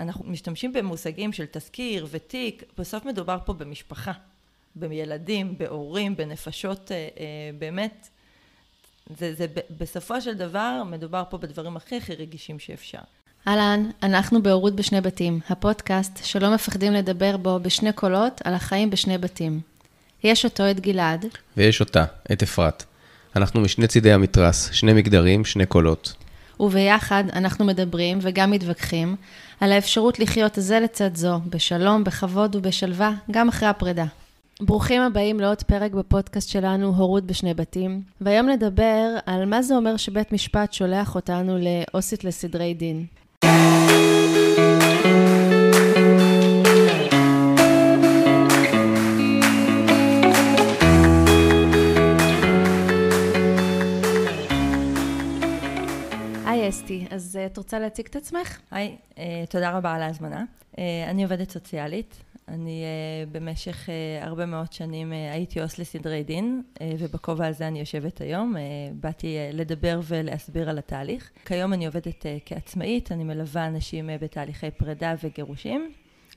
אנחנו משתמשים במושגים של תזכיר ותיק, בסוף מדובר פה במשפחה, בילדים, בהורים, בנפשות, באמת, זה, זה בסופו של דבר מדובר פה בדברים הכי הכי רגישים שאפשר. אהלן, אנחנו בהורות בשני בתים, הפודקאסט שלא מפחדים לדבר בו בשני קולות על החיים בשני בתים. יש אותו, את גלעד. ויש אותה, את אפרת. אנחנו משני צידי המתרס, שני מגדרים, שני קולות. וביחד אנחנו מדברים וגם מתווכחים על האפשרות לחיות זה לצד זו, בשלום, בכבוד ובשלווה, גם אחרי הפרידה. ברוכים הבאים לעוד פרק בפודקאסט שלנו, הורות בשני בתים. והיום נדבר על מה זה אומר שבית משפט שולח אותנו לאוסית לסדרי דין. אסתי, אז אה, את רוצה להציג את עצמך? היי, אה, תודה רבה על ההזמנה. אה, אני עובדת סוציאלית, אני במשך הרבה מאוד שנים הייתי עו"ס לסדרי דין, ובכובע הזה אני יושבת היום. באתי לדבר ולהסביר על התהליך. כיום אני עובדת כעצמאית, אני מלווה אנשים בתהליכי פרידה וגירושים.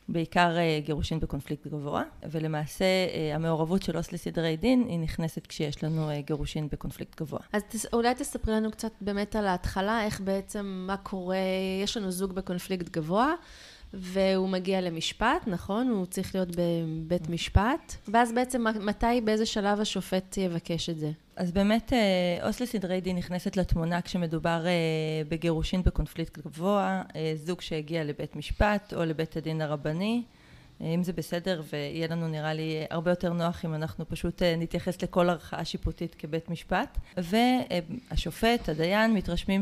בעיקר uh, גירושים בקונפליקט גבוה, ולמעשה uh, המעורבות של עו"ס לסדרי דין היא נכנסת כשיש לנו uh, גירושים בקונפליקט גבוה. אז תס, אולי תספרי לנו קצת באמת על ההתחלה, איך בעצם, מה קורה, יש לנו זוג בקונפליקט גבוה, והוא מגיע למשפט, נכון? הוא צריך להיות בבית משפט. ואז בעצם מתי, באיזה שלב השופט יבקש את זה? אז באמת אה, עו"ס לסדרי דין נכנסת לתמונה כשמדובר אה, בגירושין בקונפליקט גבוה, אה, זוג שהגיע לבית משפט או לבית הדין הרבני. אם זה בסדר ויהיה לנו נראה לי הרבה יותר נוח אם אנחנו פשוט נתייחס לכל ערכאה שיפוטית כבית משפט והשופט, הדיין, מתרשמים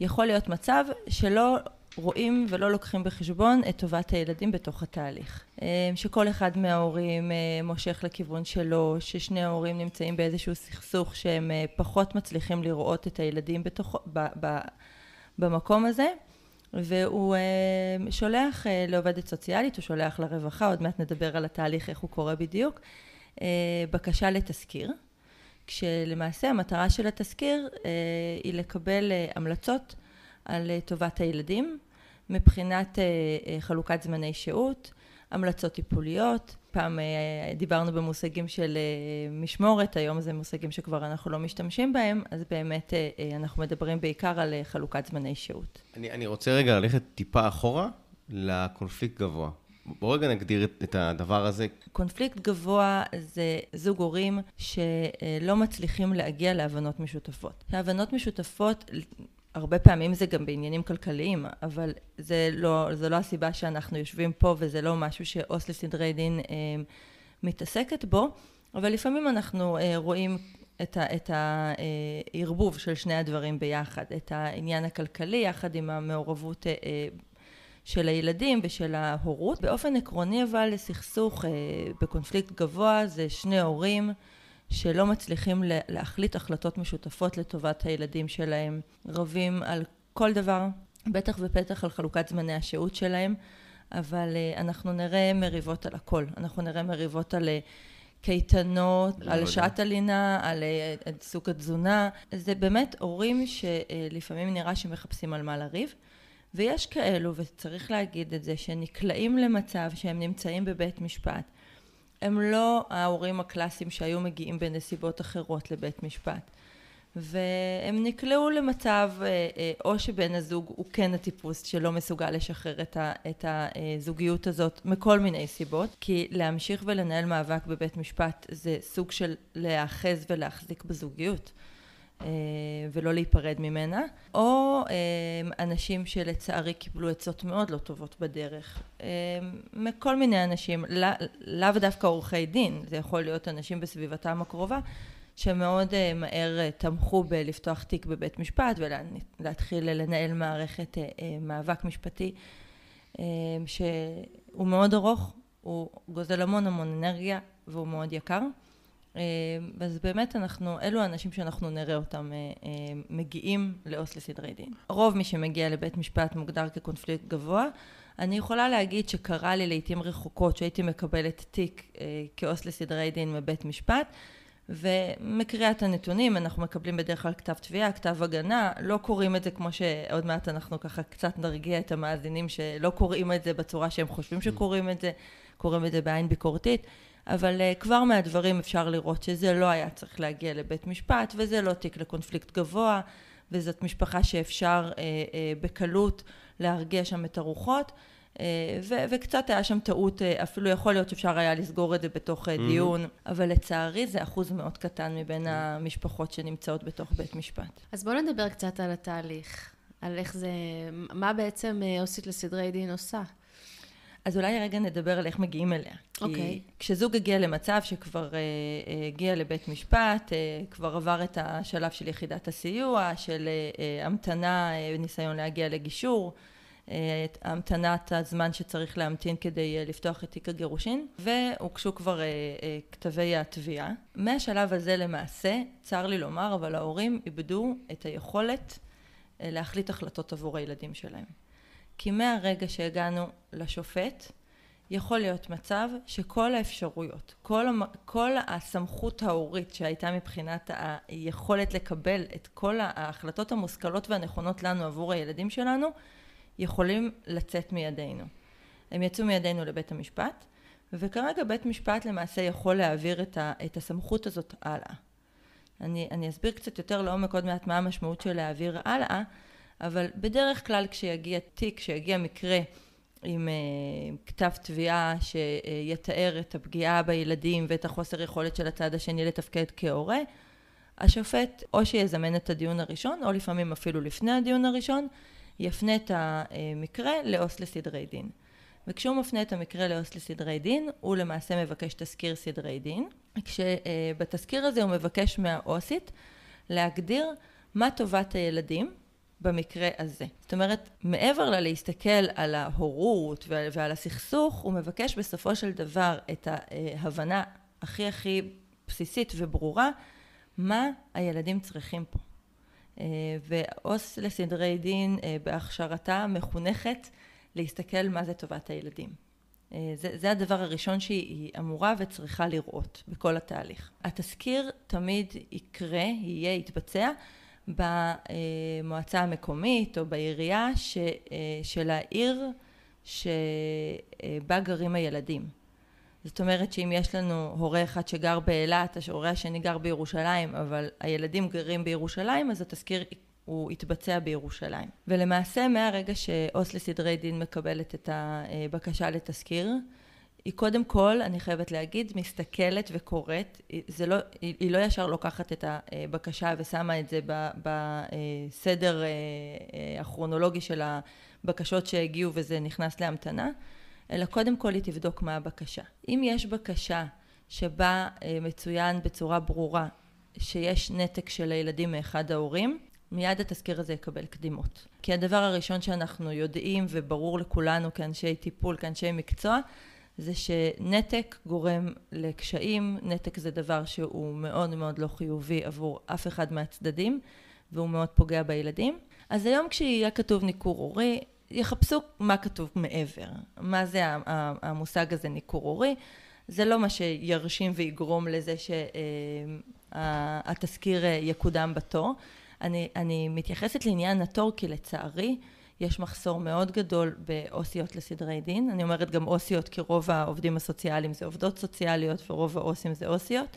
שיכול להיות מצב שלא רואים ולא לוקחים בחשבון את טובת הילדים בתוך התהליך. אה, שכל אחד מההורים אה, מושך לכיוון שלו, ששני ההורים נמצאים באיזשהו סכסוך שהם אה, פחות מצליחים לראות את הילדים בתוך, ב, ב, במקום הזה. והוא שולח לעובדת סוציאלית, הוא שולח לרווחה, עוד מעט נדבר על התהליך, איך הוא קורה בדיוק, בקשה לתזכיר, כשלמעשה המטרה של התזכיר היא לקבל המלצות על טובת הילדים, מבחינת אה, אה, חלוקת זמני שהות, המלצות טיפוליות, פעם אה, דיברנו במושגים של משמורת, היום זה מושגים שכבר אנחנו לא משתמשים בהם, אז באמת אנחנו מדברים בעיקר על חלוקת זמני שהות. אני, אני רוצה רגע ללכת טיפה אחורה לקונפליקט גבוה. בואו רגע נגדיר את הדבר הזה. קונפליקט גבוה זה זוג הורים שלא מצליחים להגיע להבנות משותפות. הבנות משותפות הרבה פעמים זה גם בעניינים כלכליים, אבל זה לא, זה לא הסיבה שאנחנו יושבים פה וזה לא משהו שעו"ס לסדרי דין אה, מתעסקת בו, אבל לפעמים אנחנו אה, רואים את הערבוב של שני הדברים ביחד, את העניין הכלכלי יחד עם המעורבות אה, אה, של הילדים ושל ההורות. באופן עקרוני אבל לסכסוך אה, בקונפליקט גבוה זה שני הורים שלא מצליחים להחליט החלטות משותפות לטובת הילדים שלהם, רבים על כל דבר, בטח ופתח על חלוקת זמני השהות שלהם, אבל אה, אנחנו נראה מריבות על הכל, אנחנו נראה מריבות על אה, קייטנות, על לא שעת הלינה, על אה, סוג התזונה, זה באמת הורים שלפעמים נראה שמחפשים על מה לריב. ויש כאלו, וצריך להגיד את זה, שנקלעים למצב שהם נמצאים בבית משפט הם לא ההורים הקלאסיים שהיו מגיעים בנסיבות אחרות לבית משפט. והם נקלעו למצב אה, אה, או שבן הזוג הוא כן הטיפוס שלא מסוגל לשחרר את הזוגיות הזאת מכל מיני סיבות כי להמשיך ולנהל מאבק בבית משפט זה סוג של להאחז ולהחזיק בזוגיות ולא להיפרד ממנה, או אה, אנשים שלצערי קיבלו עצות מאוד לא טובות בדרך, אה, מכל מיני אנשים, לאו דווקא עורכי דין, זה יכול להיות אנשים בסביבתם הקרובה, שמאוד מהר תמכו בלפתוח תיק בבית משפט ולהתחיל לנהל מערכת מאבק משפטי שהוא מאוד ארוך, הוא גוזל המון המון אנרגיה והוא מאוד יקר. אה, אז באמת אנחנו, אלו האנשים שאנחנו נראה אותם אה, אה, מגיעים לעו"ס לסדרי דין. רוב מי שמגיע לבית משפט מוגדר כקונפליקט גבוה. אני יכולה להגיד שקרה לי לעיתים רחוקות שהייתי מקבלת תיק כעו"ס לסדרי דין מבית משפט ומקריאה את הנתונים, אנחנו מקבלים בדרך כלל כתב תביעה, כתב הגנה, לא קוראים את זה כמו שעוד מעט אנחנו ככה קצת נרגיע את המאזינים שלא קוראים את זה בצורה שהם חושבים שקוראים את זה, קוראים את זה בעין ביקורתית, אבל uh, כבר מהדברים אפשר לראות שזה לא היה צריך להגיע לבית משפט, וזה לא תיק לקונפליקט גבוה, וזאת משפחה שאפשר uh, uh, בקלות להרגיע שם את הרוחות. ו- וקצת היה שם טעות, אה, אפילו יכול להיות שאפשר היה לסגור את זה בתוך mm-hmm. דיון, אבל לצערי זה אחוז מאוד קטן מבין mm-hmm. המשפחות שנמצאות בתוך בית משפט. אז בואו נדבר קצת על התהליך, על איך זה, מה בעצם עו"סית לסדרי דין עושה. אז אולי רגע נדבר על איך מגיעים אליה. אוקיי. Okay. כי כשזוג הגיע למצב שכבר uh, הגיע לבית משפט, uh, כבר עבר את השלב של יחידת הסיוע, של uh, המתנה, uh, ניסיון להגיע לגישור, את המתנת הזמן שצריך להמתין כדי אה, לפתוח את תיק הגירושין, והוגשו כבר אה, אה, כתבי התביעה. מהשלב הזה למעשה, צר לי לומר, אבל ההורים איבדו את היכולת להחליט החלטות עבור הילדים שלהם. כי מהרגע שהגענו לשופט, יכול להיות מצב שכל האפשרויות, כל, כל הסמכות ההורית שהייתה מבחינת היכולת לקבל את כל ההחלטות המושכלות והנכונות לנו עבור הילדים שלנו, יכולים לצאת מידינו. הם יצאו מידינו לבית המשפט, וכרגע בית משפט למעשה יכול להעביר את, ה, את הסמכות הזאת הלאה. אני, אני אסביר קצת יותר לעומק עוד מעט מה המשמעות של להעביר הלאה, אבל בדרך כלל כשיגיע תיק, כשיגיע מקרה עם uh, כתב תביעה שיתאר את הפגיעה בילדים ואת החוסר יכולת של הצד השני לתפקד כהורה, השופט או שיזמן את הדיון הראשון, או לפעמים אפילו לפני הדיון הראשון, יפנה את המקרה לעו"ס לסדרי דין. וכשהוא מפנה את המקרה לעו"ס לסדרי דין, הוא למעשה מבקש תזכיר סדרי דין, כשבתזכיר הזה הוא מבקש מהעו"סית להגדיר מה טובת הילדים במקרה הזה. זאת אומרת, מעבר ללהסתכל על ההורות ועל הסכסוך, הוא מבקש בסופו של דבר את ההבנה הכי הכי בסיסית וברורה, מה הילדים צריכים פה. אה, ועו"ס לסדרי דין אה, בהכשרתה מחונכת להסתכל מה זה טובת הילדים. אה, זה, זה הדבר הראשון שהיא אמורה וצריכה לראות בכל התהליך. התזכיר תמיד יקרה, יהיה, יתבצע במועצה המקומית או בעירייה ש, של העיר שבה גרים הילדים. זאת אומרת שאם יש לנו הורה אחד שגר באילת, ההורה השני גר בירושלים, אבל הילדים גרים בירושלים, אז התזכיר הוא יתבצע בירושלים. ולמעשה מהרגע שעו"ס לסדרי דין מקבלת את הבקשה לתזכיר, היא קודם כל, אני חייבת להגיד, מסתכלת וקוראת, זה לא, היא לא ישר לוקחת את הבקשה ושמה את זה בסדר אה, אה, הכרונולוגי של הבקשות שהגיעו וזה נכנס להמתנה, אלא קודם כל היא תבדוק מה הבקשה. אם יש בקשה שבה אה, מצוין בצורה ברורה שיש נתק של הילדים מאחד ההורים, מיד התזכיר הזה יקבל קדימות. כי הדבר הראשון שאנחנו יודעים וברור לכולנו כאנשי טיפול, כאנשי מקצוע, זה שנתק גורם לקשיים, נתק זה דבר שהוא מאוד מאוד לא חיובי עבור אף אחד מהצדדים והוא מאוד פוגע בילדים. אז היום כשיהיה כתוב ניכור הורי, יחפשו מה כתוב מעבר, מה זה המושג הזה ניכור הורי, זה לא מה שירשים ויגרום לזה שהתזכיר יקודם בתור. אני, אני מתייחסת לעניין התור כי לצערי יש מחסור מאוד גדול באוסיות לסדרי דין, אני אומרת גם אוסיות כי רוב העובדים הסוציאליים זה עובדות סוציאליות ורוב האוסים זה אוסיות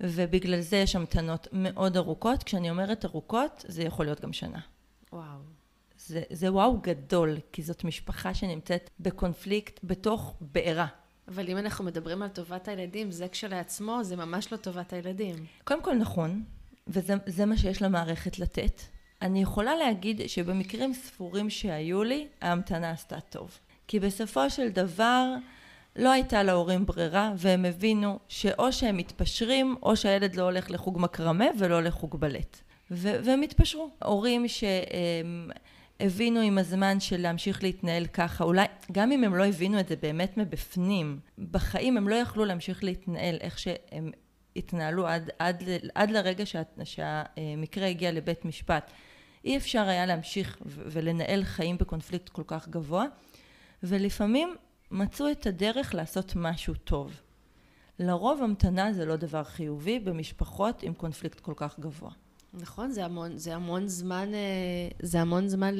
ובגלל זה יש המתנות מאוד ארוכות, כשאני אומרת ארוכות זה יכול להיות גם שנה. וואו. זה, זה וואו גדול, כי זאת משפחה שנמצאת בקונפליקט בתוך בעירה. אבל אם אנחנו מדברים על טובת הילדים, זה כשלעצמו, זה ממש לא טובת הילדים. קודם כל נכון, וזה מה שיש למערכת לתת. אני יכולה להגיד שבמקרים ספורים שהיו לי, ההמתנה עשתה טוב. כי בסופו של דבר, לא הייתה להורים ברירה, והם הבינו שאו שהם מתפשרים, או שהילד לא הולך לחוג מקרמה ולא לחוג בלט. והם התפשרו. הורים שהם... הבינו עם הזמן של להמשיך להתנהל ככה, אולי גם אם הם לא הבינו את זה באמת מבפנים, בחיים הם לא יכלו להמשיך להתנהל איך שהם התנהלו עד, עד, עד לרגע שה, שהמקרה הגיע לבית משפט. אי אפשר היה להמשיך ולנהל חיים בקונפליקט כל כך גבוה, ולפעמים מצאו את הדרך לעשות משהו טוב. לרוב המתנה זה לא דבר חיובי במשפחות עם קונפליקט כל כך גבוה. נכון, זה המון, זה המון זמן, אה, זה המון זמן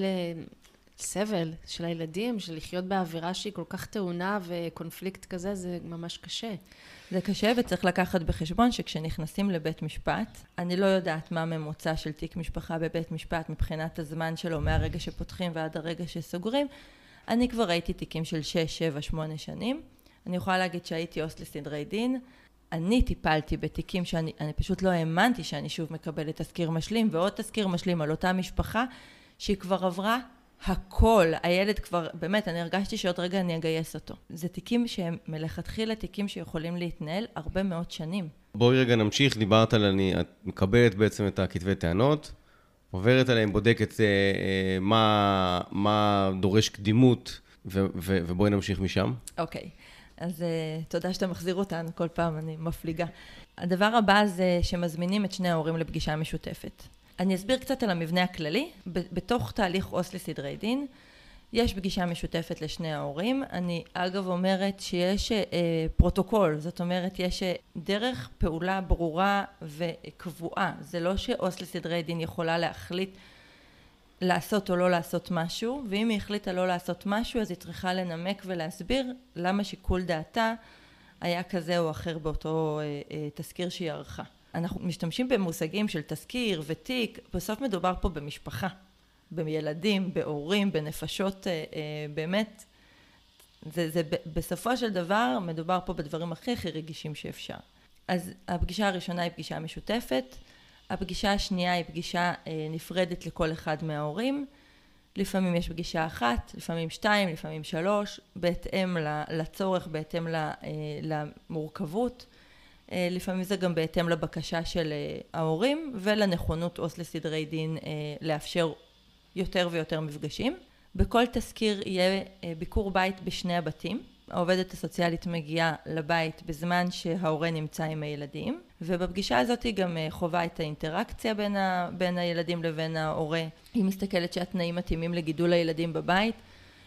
לסבל של הילדים, של לחיות באווירה שהיא כל כך טעונה וקונפליקט כזה, זה ממש קשה. זה קשה וצריך לקחת בחשבון שכשנכנסים לבית משפט, אני לא יודעת מה הממוצע של תיק משפחה בבית משפט מבחינת הזמן שלו מהרגע שפותחים ועד הרגע שסוגרים. אני כבר ראיתי תיקים של 6, 7, 8 שנים. אני יכולה להגיד שהייתי עו"ס לסדרי דין. אני טיפלתי בתיקים שאני פשוט לא האמנתי שאני שוב מקבלת תזכיר משלים ועוד תזכיר משלים על אותה משפחה שהיא כבר עברה הכל, הילד כבר, באמת, אני הרגשתי שעוד רגע אני אגייס אותו. זה תיקים שהם מלכתחילה תיקים שיכולים להתנהל הרבה מאוד שנים. בואי רגע נמשיך, דיברת על אני, את מקבלת בעצם את הכתבי טענות, עוברת עליהם, בודקת אה, אה, מה, מה דורש קדימות, ו, ו, ובואי נמשיך משם. אוקיי, okay. אז uh, תודה שאתה מחזיר אותנו כל פעם, אני מפליגה. הדבר הבא זה שמזמינים את שני ההורים לפגישה משותפת. אני אסביר קצת על המבנה הכללי. בתוך תהליך עו"ס לסדרי דין, יש פגישה משותפת לשני ההורים. אני אגב אומרת שיש אה, פרוטוקול, זאת אומרת יש אה, דרך פעולה ברורה וקבועה. זה לא שעו"ס לסדרי דין יכולה להחליט לעשות או לא לעשות משהו, ואם היא החליטה לא לעשות משהו אז היא צריכה לנמק ולהסביר למה שיקול דעתה היה כזה או אחר באותו אה, אה, תזכיר שהיא ערכה. אנחנו משתמשים במושגים של תזכיר ותיק, בסוף מדובר פה במשפחה, בילדים, בהורים, בנפשות, אה, אה, באמת, זה, זה בסופו של דבר מדובר פה בדברים הכי הכי רגישים שאפשר. אז הפגישה הראשונה היא פגישה משותפת, הפגישה השנייה היא פגישה אה, נפרדת לכל אחד מההורים, לפעמים יש פגישה אחת, לפעמים שתיים, לפעמים שלוש, בהתאם לצורך, בהתאם למורכבות. אה, לפעמים זה גם בהתאם לבקשה של אה, ההורים ולנכונות עו"ס לסדרי דין אה, לאפשר יותר ויותר מפגשים. בכל תזכיר יהיה ביקור בית בשני הבתים. העובדת הסוציאלית מגיעה לבית בזמן שההורה נמצא עם הילדים ובפגישה הזאת היא גם חווה את האינטראקציה בין, ה, בין הילדים לבין ההורה. היא מסתכלת שהתנאים מתאימים לגידול הילדים בבית.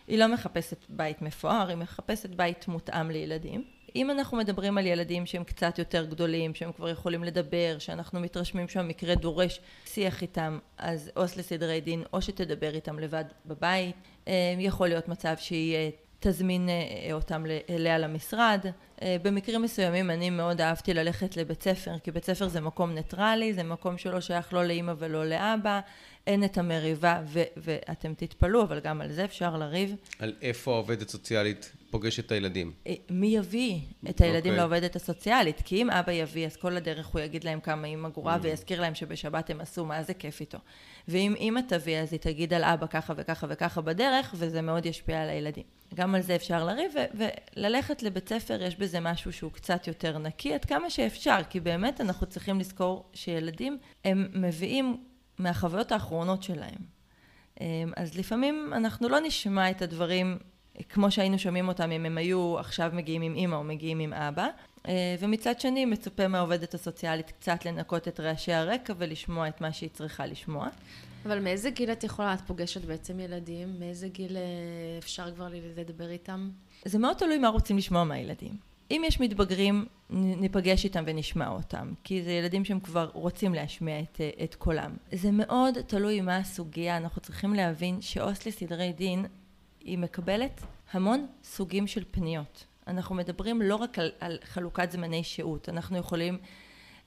היא לא מחפשת בית מפואר, היא מחפשת בית מותאם לילדים. אם אנחנו מדברים על ילדים שהם קצת יותר גדולים, שהם כבר יכולים לדבר, שאנחנו מתרשמים שהמקרה דורש שיח איתם, אז עו"ס לסדרי דין, או שתדבר איתם לבד בבית. אה, יכול להיות מצב שהיא תזמין אה, אותם אליה למשרד. אה, במקרים מסוימים אני מאוד אהבתי ללכת לבית ספר, כי בית ספר זה מקום ניטרלי, זה מקום שלא שייך לא לאימא ולא לאבא, אין את המריבה, ו- ואתם תתפלאו, אבל גם על זה אפשר לריב. על איפה העובדת סוציאלית פוגשת את הילדים? אה, מי יביא את הילדים okay. אוקיי. לעובדת הסוציאלית? כי אם אבא יביא, אז כל הדרך הוא יגיד להם כמה אימא גרועה, mm. ויזכיר להם שבשבת הם עשו, מה זה כיף איתו. ואם אימא תביא, אז היא תגיד על אבא ככה וככה וככה בדרך, וזה מאוד ישפיע על הילדים. גם על זה אפשר לריב, ו- וללכת לבית ספר, יש בזה משהו שהוא קצת יותר נקי, עד כמה שאפשר, כי באמת אנחנו צריכים לזכור שילדים, הם מביאים מהחוויות האחרונות שלהם. אמ, אז לפעמים אנחנו לא נשמע את הדברים כמו שהיינו שומעים אותם אם הם היו עכשיו מגיעים עם אימא או מגיעים עם אבא. אה, ומצד שני מצופה מהעובדת הסוציאלית קצת לנקות את רעשי הרקע ולשמוע את מה שהיא צריכה לשמוע. אבל מאיזה גיל את יכולה, את פוגשת בעצם ילדים? מאיזה גיל אה, אפשר כבר לדבר איתם? זה מאוד תלוי מה רוצים לשמוע מהילדים. אם יש מתבגרים, ניפגש איתם ונשמע אותם, כי זה ילדים שהם כבר רוצים להשמיע את, את קולם. זה מאוד תלוי מה הסוגיה, אנחנו צריכים להבין שעו"ס לסדרי דין היא מקבלת המון סוגים של פניות. אנחנו מדברים לא רק על, על חלוקת זמני שהות, אנחנו יכולים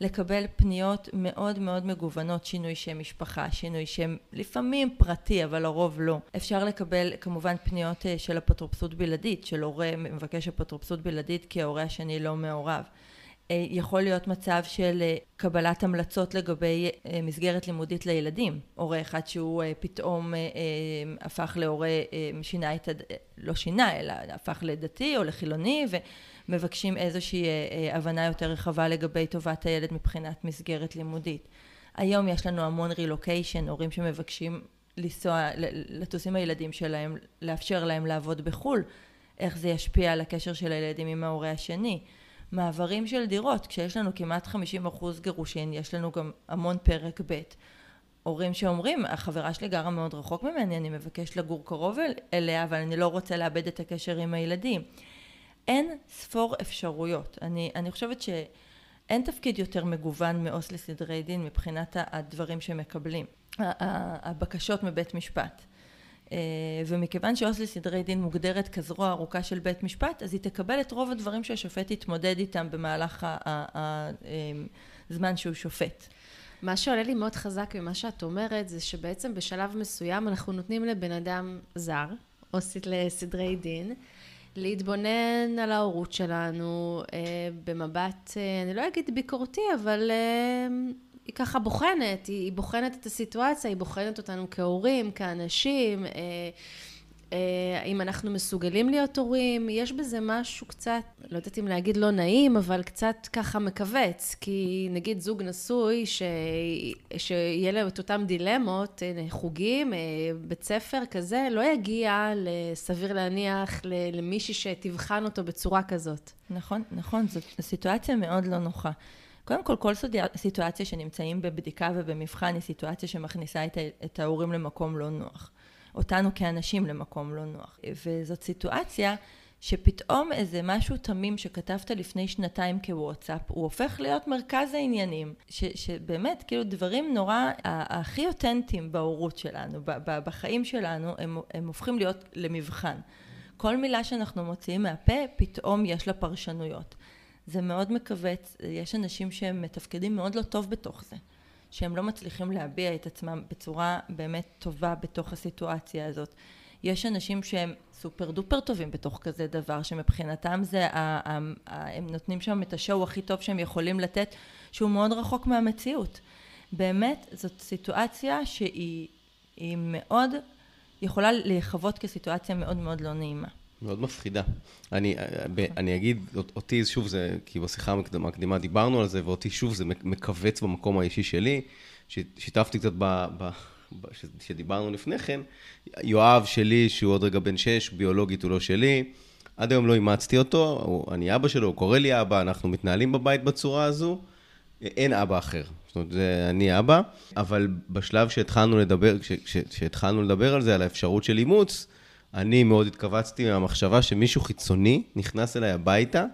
לקבל פניות מאוד מאוד מגוונות, שינוי שם משפחה, שינוי שם לפעמים פרטי, אבל לרוב לא. אפשר לקבל כמובן פניות אה, של אפוטרופסות בלעדית, של הורה מבקש אפוטרופסות בלעדית כי ההורה השני לא מעורב. אה, יכול להיות מצב של אה, קבלת המלצות לגבי מסגרת לימודית לילדים. הורה אחד שהוא פתאום הפך להורה, שינה את, הד... לא שינה, אלא הפך לדתי או לחילוני, ומבקשים איזושהי הבנה יותר רחבה לגבי טובת הילד מבחינת מסגרת לימודית. היום יש לנו המון רילוקיישן, הורים שמבקשים לנסוע, לטוס עם הילדים שלהם, לאפשר להם לעבוד בחו"ל, איך זה ישפיע על הקשר של הילדים עם ההורה השני. מעברים של דירות, כשיש לנו כמעט 50 אחוז גירושין, יש לנו גם המון פרק ב'. הורים שאומרים, החברה שלי גרה מאוד רחוק ממני, אני מבקש לגור קרוב אליה, אבל אני לא רוצה לאבד את הקשר עם הילדים. אין ספור אפשרויות. אני, אני חושבת שאין תפקיד יותר מגוון מעו"ס לסדרי דין מבחינת הדברים שמקבלים, הבקשות מבית משפט. אה, ומכיוון שעו"ס לסדרי דין מוגדרת כזרוע ארוכה של בית משפט, אז היא תקבל את רוב הדברים שהשופט יתמודד איתם במהלך הזמן אה, שהוא שופט. מה שעולה לי מאוד חזק ממה שאת אומרת, זה שבעצם בשלב מסוים אנחנו נותנים לבן אדם זר, עו"סית לסדרי דין, להתבונן על ההורות שלנו אה, במבט, אה, אני לא אגיד ביקורתי, אבל אה, היא ככה בוחנת, היא, היא בוחנת את הסיטואציה, היא בוחנת אותנו כהורים, כאנשים, אה, אה, אם אנחנו מסוגלים להיות הורים, יש בזה משהו קצת, לא יודעת אם להגיד לא נעים, אבל קצת ככה מכווץ, כי נגיד זוג נשוי, ש... שיהיה להם את אותם דילמות, אה, חוגים, בית ספר כזה, לא יגיע, סביר להניח, למישהי שתבחן אותו בצורה כזאת. נכון, נכון, זו סיטואציה מאוד לא נוחה. קודם כל, כל סיטואציה שנמצאים בבדיקה ובמבחן היא סיטואציה שמכניסה את ההורים למקום לא נוח. אותנו כאנשים למקום לא נוח. וזאת סיטואציה שפתאום איזה משהו תמים שכתבת לפני שנתיים כוואטסאפ, הוא הופך להיות מרכז העניינים, ש, שבאמת, כאילו דברים נורא, הכי אותנטיים בהורות שלנו, בחיים שלנו, הם, הם הופכים להיות למבחן. כל מילה שאנחנו מוציאים מהפה, פתאום יש לה פרשנויות. זה מאוד מכווץ, יש אנשים שהם מתפקדים מאוד לא טוב בתוך זה, שהם לא מצליחים להביע את עצמם בצורה באמת טובה בתוך הסיטואציה הזאת. יש אנשים שהם סופר דופר טובים בתוך כזה דבר, שמבחינתם זה, הם נותנים שם את השואו הכי טוב שהם יכולים לתת, שהוא מאוד רחוק מהמציאות. באמת, זאת סיטואציה שהיא מאוד יכולה להיחוות כסיטואציה מאוד מאוד לא נעימה. מאוד מפחידה. אני, אני אגיד, אותי שוב זה, כי בשיחה המקדימה דיברנו על זה, ואותי שוב זה מכווץ במקום האישי שלי. שיתפתי קצת ב... ב שדיברנו לפני כן, יואב שלי, שהוא עוד רגע בן שש, ביולוגית הוא לא שלי. עד היום לא אימצתי אותו, הוא, אני אבא שלו, הוא קורא לי אבא, אנחנו מתנהלים בבית בצורה הזו. אין אבא אחר. זאת אומרת, זה אני אבא, אבל בשלב שהתחלנו לדבר, כשהתחלנו לדבר על זה, על האפשרות של אימוץ, אני מאוד התכווצתי מהמחשבה שמישהו חיצוני נכנס אליי הביתה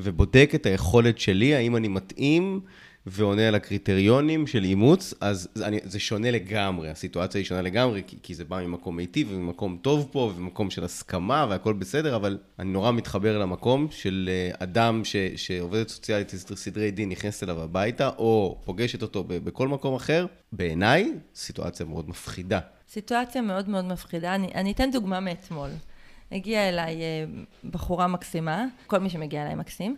ובודק את היכולת שלי, האם אני מתאים ועונה על הקריטריונים של אימוץ, אז אני, זה שונה לגמרי, הסיטואציה היא שונה לגמרי, כי, כי זה בא ממקום מיטיב וממקום טוב פה וממקום של הסכמה והכל בסדר, אבל אני נורא מתחבר למקום של אה, אדם ש, שעובדת סוציאלית סדרי דין נכנסת אליו הביתה, או פוגשת אותו בכל מקום אחר, בעיניי, סיטואציה מאוד מפחידה. סיטואציה מאוד מאוד מפחידה. אני, אני אתן דוגמה מאתמול. הגיעה אליי אה, בחורה מקסימה, כל מי שמגיע אליי מקסים,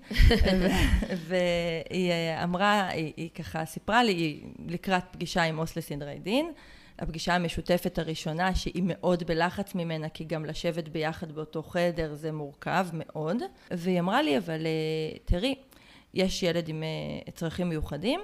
והיא אה, אמרה, היא, היא ככה סיפרה לי, היא לקראת פגישה עם עו"ס לסדרי דין, הפגישה המשותפת הראשונה שהיא מאוד בלחץ ממנה, כי גם לשבת ביחד באותו חדר זה מורכב מאוד, והיא אמרה לי, אבל אה, תראי, יש ילד עם צרכים מיוחדים,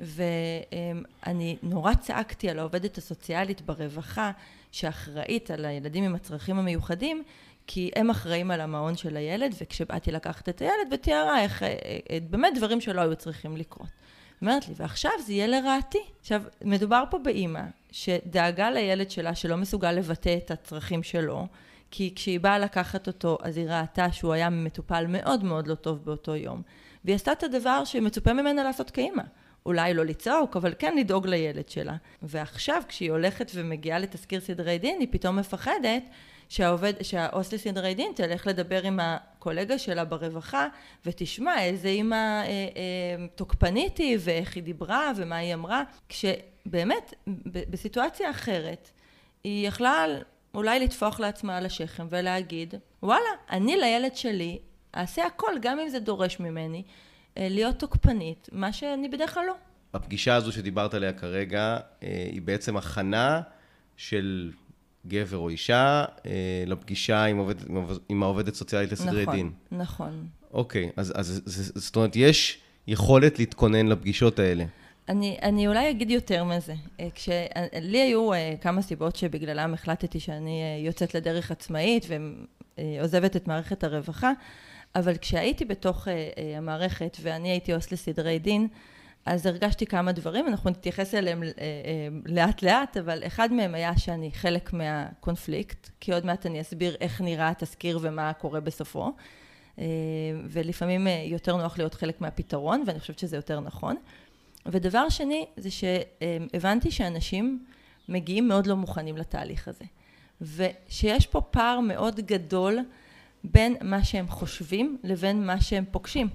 ואני נורא צעקתי על העובדת הסוציאלית ברווחה שאחראית על הילדים עם הצרכים המיוחדים כי הם אחראים על המעון של הילד וכשבאתי לקחת את הילד ותיארה איך אה, אה, באמת דברים שלא היו צריכים לקרות. אומרת לי, ועכשיו זה יהיה לרעתי. עכשיו, מדובר פה באימא שדאגה לילד שלה שלא מסוגל לבטא את הצרכים שלו, כי כשהיא באה לקחת אותו, אז היא ראתה שהוא היה מטופל מאוד מאוד לא טוב באותו יום. והיא עשתה את הדבר שמצופה ממנה לעשות כאימא. אולי לא לצעוק, אבל כן לדאוג לילד שלה. ועכשיו, כשהיא הולכת ומגיעה לתזכיר סדרי דין, היא פתאום מפחדת שהעובד, שהעו"ס לסדרי דין תלך לדבר עם הקולגה שלה ברווחה, ותשמע איזה אימא אה, אה, תוקפנית היא, ואיך היא דיברה, ומה היא אמרה, כשבאמת, בסיטואציה אחרת, היא יכלה אולי לטפוח לעצמה על השכם ולהגיד, וואלה, אני לילד שלי אעשה הכל, גם אם זה דורש ממני. אה, להיות תוקפנית, מה שאני בדרך כלל לא. הפגישה הזו שדיברת עליה כרגע, אה, היא בעצם הכנה של גבר או אישה אה, לפגישה עם, עובד, עם העובדת סוציאלית לסדרי נכון, דין. נכון, נכון. אוקיי, אז, אז זאת אומרת, יש יכולת להתכונן לפגישות האלה. אני, אני אולי אגיד יותר מזה. כשלי היו כמה סיבות שבגללם החלטתי שאני יוצאת לדרך עצמאית ועוזבת את מערכת הרווחה. אבל כשהייתי בתוך uh, uh, המערכת ואני הייתי עו"ס לסדרי דין, אז הרגשתי כמה דברים, אנחנו נתייחס אליהם uh, uh, לאט לאט, אבל אחד מהם היה שאני חלק מהקונפליקט, כי עוד מעט אני אסביר איך נראה התזכיר ומה קורה בסופו. ולפעמים יותר נוח להיות חלק מהפתרון, ואני חושבת שזה יותר נכון. ודבר שני, זה שהבנתי שאנשים מגיעים מאוד לא מוכנים לתהליך הזה. ושיש פה פער מאוד גדול בין מה שהם חושבים לבין מה שהם פוגשים.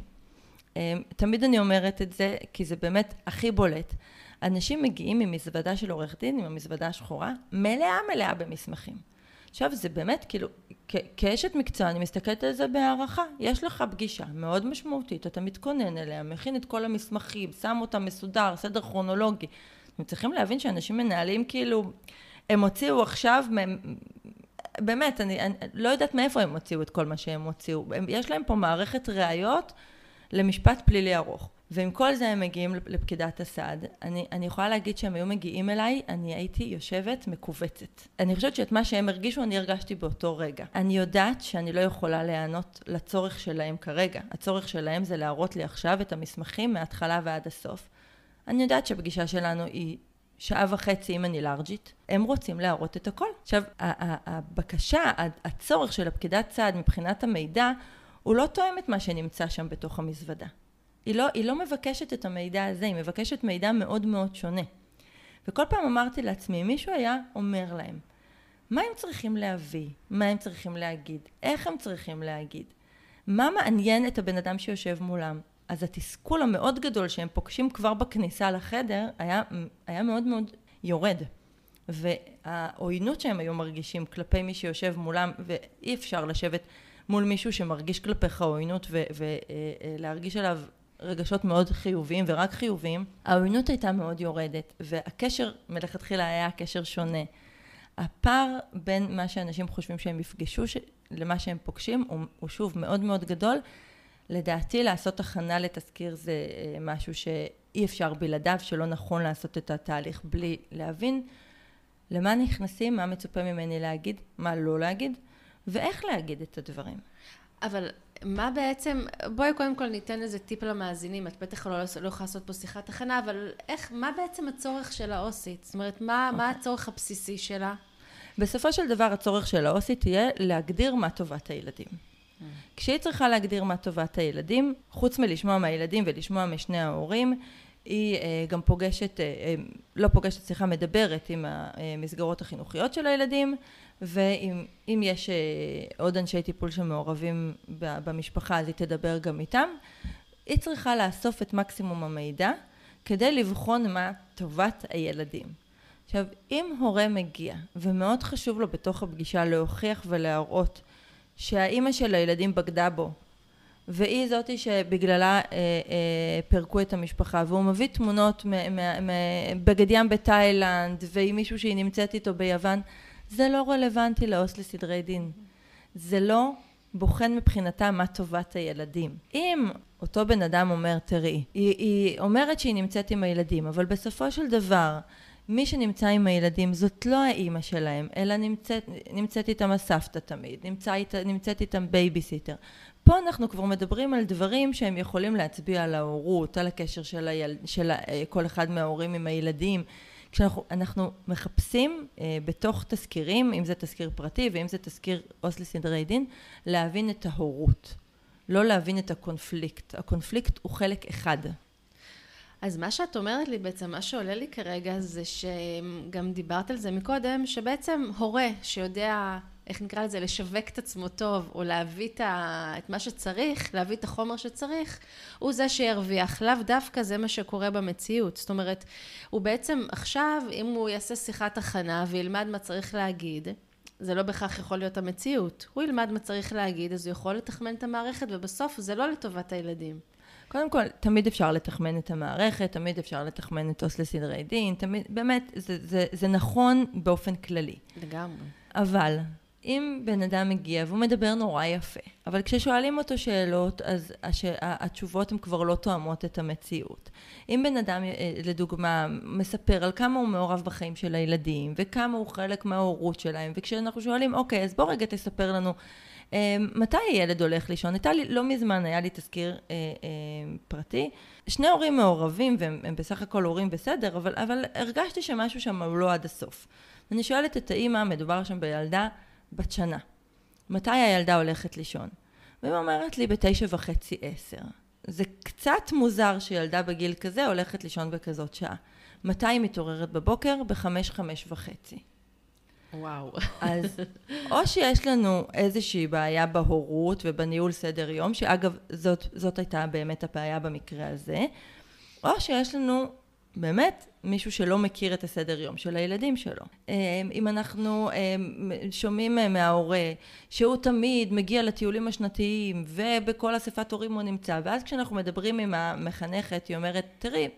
תמיד אני אומרת את זה, כי זה באמת הכי בולט. אנשים מגיעים ממזוודה של עורך דין, עם המזוודה השחורה, מלאה מלאה במסמכים. עכשיו זה באמת כאילו, כאשת מקצוע אני מסתכלת על זה בהערכה, יש לך פגישה מאוד משמעותית, אתה מתכונן אליה, מכין את כל המסמכים, שם אותם מסודר, סדר כרונולוגי. אתם צריכים להבין שאנשים מנהלים כאילו, הם הוציאו עכשיו, באמת, אני, אני לא יודעת מאיפה הם הוציאו את כל מה שהם הוציאו, יש להם פה מערכת ראיות למשפט פלילי ארוך. ועם כל זה הם מגיעים לפקידת הסעד. אני, אני יכולה להגיד שהם היו מגיעים אליי, אני הייתי יושבת מכווצת. אני חושבת שאת מה שהם הרגישו, אני הרגשתי באותו רגע. אני יודעת שאני לא יכולה להיענות לצורך שלהם כרגע. הצורך שלהם זה להראות לי עכשיו את המסמכים מההתחלה ועד הסוף. אני יודעת שהפגישה שלנו היא שעה וחצי אם אני לארג'ית, הם רוצים להראות את הכל. עכשיו, הבקשה, הצורך של הפקידת סעד מבחינת המידע, הוא לא תואם את מה שנמצא שם בתוך המזוודה. היא לא, היא לא מבקשת את המידע הזה, היא מבקשת מידע מאוד מאוד שונה. וכל פעם אמרתי לעצמי, מישהו היה אומר להם, מה הם צריכים להביא? מה הם צריכים להגיד? איך הם צריכים להגיד? מה מעניין את הבן אדם שיושב מולם? אז התסכול המאוד גדול שהם פוגשים כבר בכניסה לחדר היה, היה מאוד מאוד יורד. והעוינות שהם היו מרגישים כלפי מי שיושב מולם, ואי אפשר לשבת מול מישהו שמרגיש כלפיך עוינות ולהרגיש עליו רגשות מאוד חיוביים ורק חיוביים, העוינות הייתה מאוד יורדת, והקשר מלכתחילה היה קשר שונה. הפער בין מה שאנשים חושבים שהם יפגשו ש... למה שהם פוגשים הוא, הוא שוב מאוד מאוד גדול. לדעתי לעשות הכנה לתזכיר זה אה, משהו שאי אפשר בלעדיו, שלא נכון לעשות את התהליך בלי להבין למה נכנסים, מה מצופה ממני להגיד, מה לא להגיד, ואיך להגיד את הדברים. אבל מה בעצם, בואי קודם כל ניתן איזה טיפ למאזינים, את בטח לא, לא יכולה לעשות פה שיחת הכנה, אבל איך, מה בעצם הצורך של האוסית? זאת אומרת, מה, okay. מה אוקיי. הצורך הבסיסי שלה? בסופו של דבר הצורך של האוסית יהיה להגדיר מה טובת הילדים. כשהיא צריכה להגדיר מה טובת הילדים, חוץ מלשמוע מהילדים ולשמוע משני ההורים, היא אה, גם פוגשת, אה, אה, לא פוגשת, סליחה, מדברת עם המסגרות החינוכיות של הילדים, ואם יש עוד אנשי טיפול שמעורבים במשפחה, אז היא תדבר גם איתם. היא צריכה לאסוף את מקסימום המידע כדי לבחון מה טובת הילדים. עכשיו, אם הורה מגיע, ומאוד חשוב לו בתוך הפגישה להוכיח ולהראות שהאימא של הילדים בגדה בו, והיא זאתי שבגללה אה, אה, פירקו את המשפחה והוא מביא תמונות מבגד ים בתאילנד ועם מישהו שהיא נמצאת איתו ביוון. זה לא רלוונטי לעו"ס לסדרי דין. זה לא בוחן מבחינתה מה טובת הילדים. אם אותו בן אדם אומר תראי היא, היא אומרת שהיא נמצאת עם הילדים אבל בסופו של דבר מי שנמצא עם הילדים זאת לא האימא שלהם, אלא נמצאת, נמצאת איתם הסבתא תמיד, נמצא, נמצאת איתם בייביסיטר. פה אנחנו כבר מדברים על דברים שהם יכולים להצביע על ההורות, על הקשר של, היל... של כל אחד מההורים עם הילדים. כשאנחנו מחפשים אה, בתוך תזכירים, אם זה תזכיר פרטי ואם זה תזכיר עו"ס לסדרי דין, להבין את ההורות, לא להבין את הקונפליקט. הקונפליקט הוא חלק אחד. אז מה שאת אומרת לי בעצם, מה שעולה לי כרגע זה שגם דיברת על זה מקודם, שבעצם הורה שיודע איך נקרא לזה, לשווק את עצמו טוב, או להביא את, ה, את מה שצריך, להביא את החומר שצריך, הוא זה שירוויח. לאו דווקא זה מה שקורה במציאות. זאת אומרת, הוא בעצם עכשיו, אם הוא יעשה שיחת הכנה וילמד מה צריך להגיד, זה לא בהכרח יכול להיות המציאות. הוא ילמד מה צריך להגיד, אז הוא יכול לתחמן את המערכת, ובסוף זה לא לטובת הילדים. קודם כל, תמיד אפשר לתחמן את המערכת, תמיד אפשר לתחמן את עו"ס לסדרי דין, תמיד, באמת, זה, זה, זה נכון באופן כללי. לגמרי. אבל אם בן אדם מגיע והוא מדבר נורא יפה, אבל כששואלים אותו שאלות אז הש... התשובות הן כבר לא תואמות את המציאות. אם בן אדם אה, לדוגמה מספר על כמה הוא מעורב בחיים של הילדים וכמה הוא חלק מההורות שלהם וכשאנחנו שואלים אוקיי אז בוא רגע תספר לנו מתי הילד הולך לישון? הייתה לי, לא מזמן היה לי תזכיר אה, אה, פרטי, שני הורים מעורבים והם בסך הכל הורים בסדר אבל, אבל הרגשתי שמשהו שם הוא לא עד הסוף. אני שואלת את האימא, מדובר שם בילדה בת שנה. מתי הילדה הולכת לישון? והיא אומרת לי בתשע וחצי עשר. זה קצת מוזר שילדה בגיל כזה הולכת לישון בכזאת שעה. מתי היא מתעוררת בבוקר? בחמש, חמש וחצי. וואו. אז או שיש לנו איזושהי בעיה בהורות ובניהול סדר יום, שאגב, זאת, זאת הייתה באמת הבעיה במקרה הזה, או שיש לנו באמת מישהו שלא מכיר את הסדר יום של הילדים שלו. אמ, אם אנחנו אמ, שומעים מההורה שהוא תמיד מגיע לטיולים השנתיים ובכל אספת הורים הוא נמצא, ואז כשאנחנו מדברים עם המחנכת היא אומרת, תראי,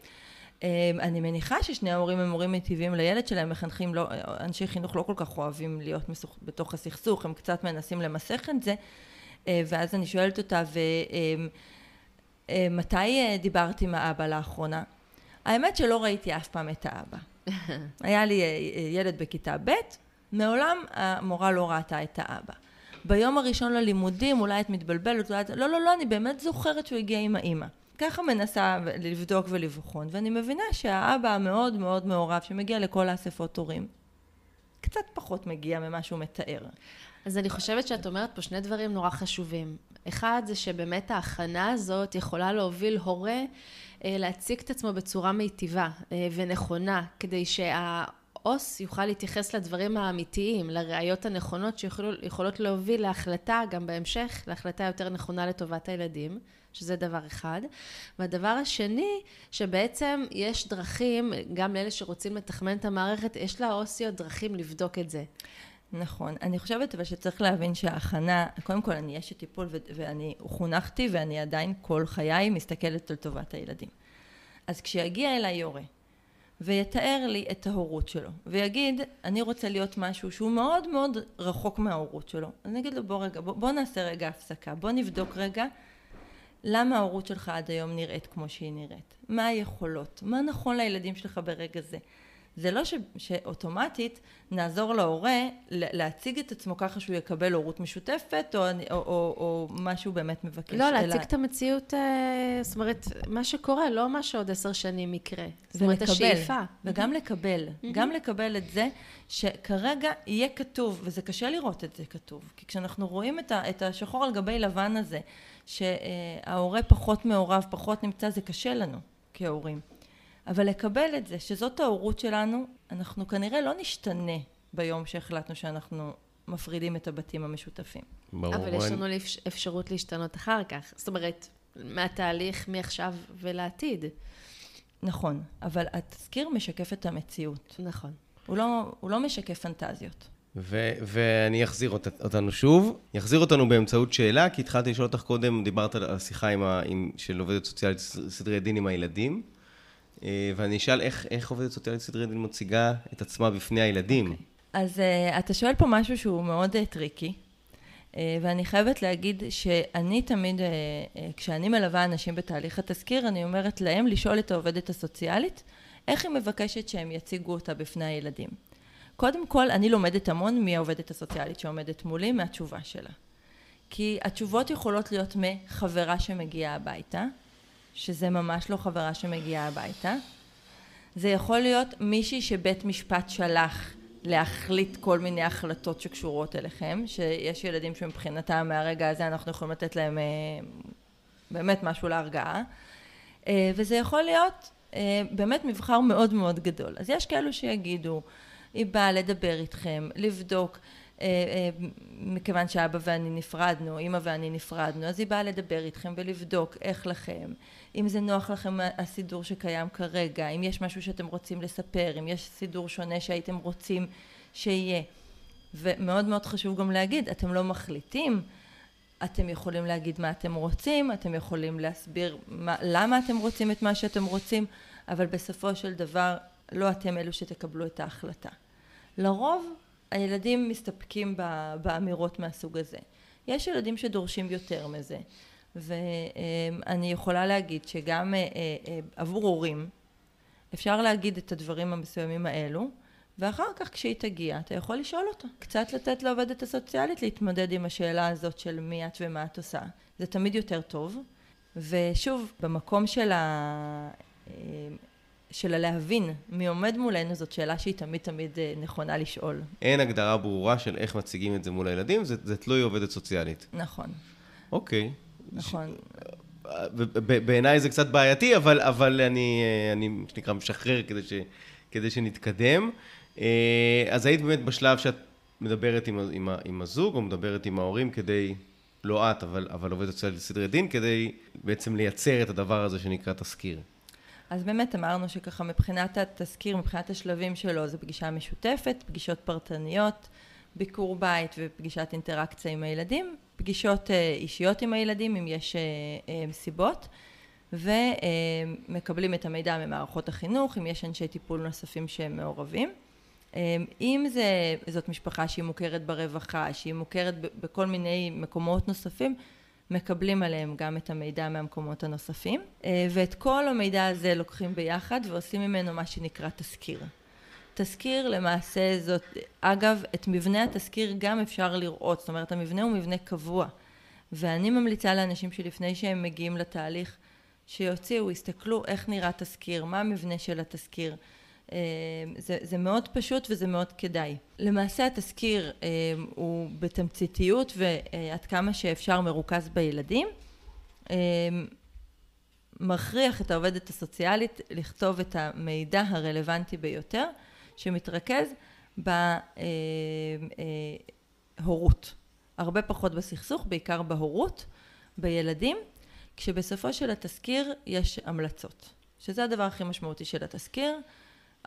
אני מניחה ששני ההורים הם הורים מיטיבים לילד שלהם, מחנכים לא, אנשי חינוך לא כל כך אוהבים להיות מסוך, בתוך הסכסוך, הם קצת מנסים למסך את זה, אה, ואז אני שואלת אותה, ומתי אה, אה, דיברת עם האבא לאחרונה? האמת שלא ראיתי אף פעם את האבא. היה לי ילד בכיתה ב', מעולם המורה לא ראתה את האבא. ביום הראשון ללימודים, אולי את מתבלבלת, אולי את... לא, לא, לא, אני באמת זוכרת שהוא הגיע עם האימא. ככה מנסה לבדוק ולבחון, ואני מבינה שהאבא המאוד מאוד מעורב, שמגיע לכל האספות הורים, קצת פחות מגיע ממה שהוא מתאר. אז אני חושבת שאת אומרת פה שני דברים נורא חשובים. אחד זה שבאמת ההכנה הזאת יכולה להוביל הורה אה, להציג את עצמו בצורה מיטיבה אה, ונכונה, כדי שה... עו"ס יוכל להתייחס לדברים האמיתיים, לראיות הנכונות שיכולות להוביל להחלטה, גם בהמשך, להחלטה יותר נכונה לטובת הילדים. שזה דבר אחד. והדבר השני, שבעצם יש דרכים, גם לאלה שרוצים לתחמן את המערכת, יש לאוסיות דרכים לבדוק את זה. נכון. אני חושבת אבל שצריך להבין שההכנה, קודם כל אני אשת טיפול ואני חונכתי ואני עדיין כל חיי מסתכלת על טובת הילדים. אז כשיגיע אליי הורה ויתאר לי את ההורות שלו ויגיד אני רוצה להיות משהו שהוא מאוד מאוד רחוק מההורות שלו אז אני אגיד לו בוא רגע בוא, בוא נעשה רגע הפסקה בוא נבדוק רגע למה ההורות שלך עד היום נראית כמו שהיא נראית? מה היכולות? מה נכון לילדים שלך ברגע זה? זה לא ש, שאוטומטית נעזור להורה להציג את עצמו ככה שהוא יקבל הורות משותפת או, או, או, או מה שהוא באמת מבקש. לא, להציג אלא... את המציאות, אה, זאת אומרת, מה שקורה, לא מה שעוד עשר שנים יקרה. זאת אומרת, השאיפה. וגם לקבל, גם לקבל את זה שכרגע יהיה כתוב, וזה קשה לראות את זה כתוב, כי כשאנחנו רואים את, ה, את השחור על גבי לבן הזה, שההורה פחות מעורב, פחות נמצא, זה קשה לנו כהורים. אבל לקבל את זה, שזאת ההורות שלנו, אנחנו כנראה לא נשתנה ביום שהחלטנו שאנחנו מפרידים את הבתים המשותפים. ברור. אבל יש לנו אפשרות להשתנות אחר כך. זאת אומרת, מהתהליך מעכשיו ולעתיד. נכון, אבל התזכיר משקף את המציאות. נכון. הוא לא, הוא לא משקף פנטזיות. ו- ואני אחזיר אות- אותנו שוב, יחזיר אותנו באמצעות שאלה, כי התחלתי לשאול אותך קודם, דיברת על השיחה עם ה- עם, של עובדת סוציאלית סדרי דין עם הילדים, אה, ואני אשאל איך, איך עובדת סוציאלית סדרי דין מציגה את עצמה בפני הילדים. אוקיי. אוקיי. אז אה, אתה שואל פה משהו שהוא מאוד אה, tricky, אה, ואני חייבת להגיד שאני תמיד, אה, אה, כשאני מלווה אנשים בתהליך התזכיר, אני אומרת להם לשאול את העובדת הסוציאלית, איך היא מבקשת שהם יציגו אותה בפני הילדים. קודם כל, אני לומדת המון מהעובדת הסוציאלית שעומדת מולי, מהתשובה שלה. כי התשובות יכולות להיות מחברה שמגיעה הביתה, שזה ממש לא חברה שמגיעה הביתה. זה יכול להיות מישהי שבית משפט שלח להחליט כל מיני החלטות שקשורות אליכם, שיש ילדים שמבחינתם מהרגע הזה אנחנו יכולים לתת להם אה, באמת משהו להרגעה, אה, וזה יכול להיות אה, באמת מבחר מאוד מאוד גדול. אז יש כאלו שיגידו היא באה לדבר איתכם, לבדוק, אה, אה, מכיוון שאבא ואני נפרדנו, אמא ואני נפרדנו, אז היא באה לדבר איתכם ולבדוק איך לכם, אם זה נוח לכם הסידור שקיים כרגע, אם יש משהו שאתם רוצים לספר, אם יש סידור שונה שהייתם רוצים שיהיה. ומאוד מאוד חשוב גם להגיד, אתם לא מחליטים, אתם יכולים להגיד מה אתם רוצים, אתם יכולים להסביר מה, למה אתם רוצים את מה שאתם רוצים, אבל בסופו של דבר לא אתם אלו שתקבלו את ההחלטה. לרוב הילדים מסתפקים באמירות מהסוג הזה. יש ילדים שדורשים יותר מזה, ואני יכולה להגיד שגם אה, אה, עבור הורים אפשר להגיד את הדברים המסוימים האלו, ואחר כך כשהיא תגיע אתה יכול לשאול אותה. קצת לתת לעובדת הסוציאלית להתמודד עם השאלה הזאת של מי את ומה את עושה. זה תמיד יותר טוב. ושוב, במקום של ה... אה, של הלהבין מי עומד מולנו, זאת שאלה שהיא תמיד תמיד אה, נכונה לשאול. אין הגדרה ברורה של איך מציגים את זה מול הילדים, זה, זה תלוי עובדת סוציאלית. נכון. אוקיי. נכון. בעיניי זה קצת בעייתי, אבל, אבל אני, אני, מה שנקרא, משחרר כדי, ש, כדי שנתקדם. אה, אז היית באמת בשלב שאת מדברת עם, עם, עם הזוג, או מדברת עם ההורים כדי, לא את, אבל, אבל עובדת סוציאלית לסדרי דין, כדי בעצם לייצר את הדבר הזה שנקרא תזכיר. אז באמת אמרנו שככה מבחינת התזכיר, מבחינת השלבים שלו, זה פגישה משותפת, פגישות פרטניות, ביקור בית ופגישת אינטראקציה עם הילדים, פגישות אה, אישיות עם הילדים אם יש מסיבות, אה, ומקבלים את המידע ממערכות החינוך, אם יש אנשי טיפול נוספים שהם מעורבים. אם זה, זאת משפחה שהיא מוכרת ברווחה, שהיא מוכרת בכל מיני מקומות נוספים, מקבלים עליהם גם את המידע מהמקומות הנוספים, אה, ואת כל המידע הזה לוקחים ביחד ועושים ממנו מה שנקרא תזכיר. תזכיר למעשה זאת, אגב, את מבנה התזכיר גם אפשר לראות, זאת אומרת המבנה הוא מבנה קבוע, ואני ממליצה לאנשים שלפני שהם מגיעים לתהליך, שיוציאו, יסתכלו איך נראה תזכיר, מה המבנה של התזכיר, אה, זה, זה מאוד פשוט וזה מאוד כדאי. למעשה התזכיר אה, הוא בתמציתיות ועד כמה שאפשר מרוכז בילדים. אה, מכריח את העובדת הסוציאלית לכתוב את המידע הרלוונטי ביותר שמתרכז בהורות. הרבה פחות בסכסוך, בעיקר בהורות, בילדים, כשבסופו של התזכיר יש המלצות, שזה הדבר הכי משמעותי של התזכיר.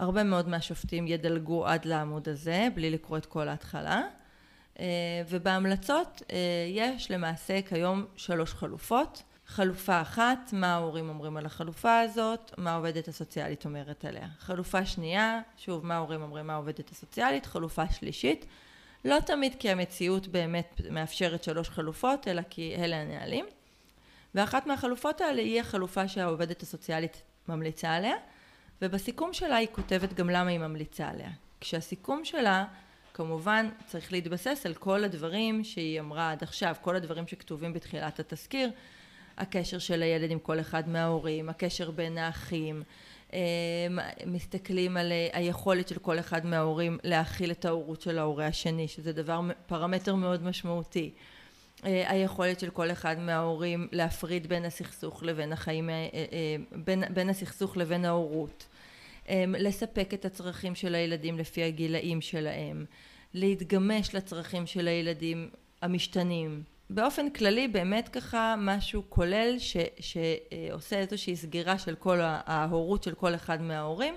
הרבה מאוד מהשופטים ידלגו עד לעמוד הזה בלי לקרוא את כל ההתחלה אה, ובהמלצות אה, יש למעשה כיום שלוש חלופות חלופה אחת, מה ההורים אומרים על החלופה הזאת, מה העובדת הסוציאלית אומרת עליה. חלופה שנייה, שוב, מה ההורים אומרים, מה העובדת הסוציאלית. חלופה שלישית, לא תמיד כי המציאות באמת מאפשרת שלוש חלופות, אלא כי אלה הנהלים. ואחת מהחלופות האלה היא החלופה שהעובדת הסוציאלית ממליצה עליה. ובסיכום שלה היא כותבת גם למה היא ממליצה עליה. כשהסיכום שלה כמובן צריך להתבסס על כל הדברים שהיא אמרה עד עכשיו, כל הדברים שכתובים בתחילת התזכיר, הקשר של הילד עם כל אחד מההורים, הקשר בין האחים, אמ, מסתכלים על היכולת של כל אחד מההורים להכיל את ההורות של ההורה השני, שזה דבר, פרמטר מאוד משמעותי. אה, היכולת של כל אחד מההורים להפריד בין הסכסוך לבין החיים, אה, אה, בין, בין הסכסוך לבין ההורות. אמ, לספק את הצרכים של הילדים לפי הגילאים שלהם, להתגמש לצרכים של הילדים המשתנים. באופן כללי באמת ככה משהו כולל ש, שעושה איזושהי סגירה של כל ההורות של כל אחד מההורים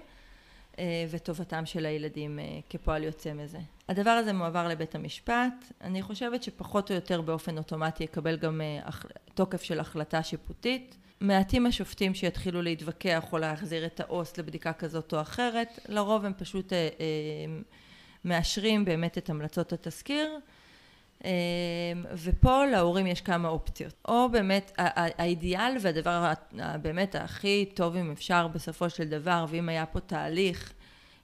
אה, וטובתם של הילדים אה, כפועל יוצא מזה. הדבר הזה מועבר לבית המשפט, אני חושבת שפחות או יותר באופן אוטומטי יקבל גם אה, תוקף של החלטה שיפוטית מעטים השופטים שיתחילו להתווכח או להחזיר את העו"ס לבדיקה כזאת או אחרת, לרוב הם פשוט אה, אה, מאשרים באמת את המלצות התזכיר אה, ופה להורים יש כמה אופציות. או באמת האידיאל והדבר באמת הכי טוב אם אפשר בסופו של דבר ואם היה פה תהליך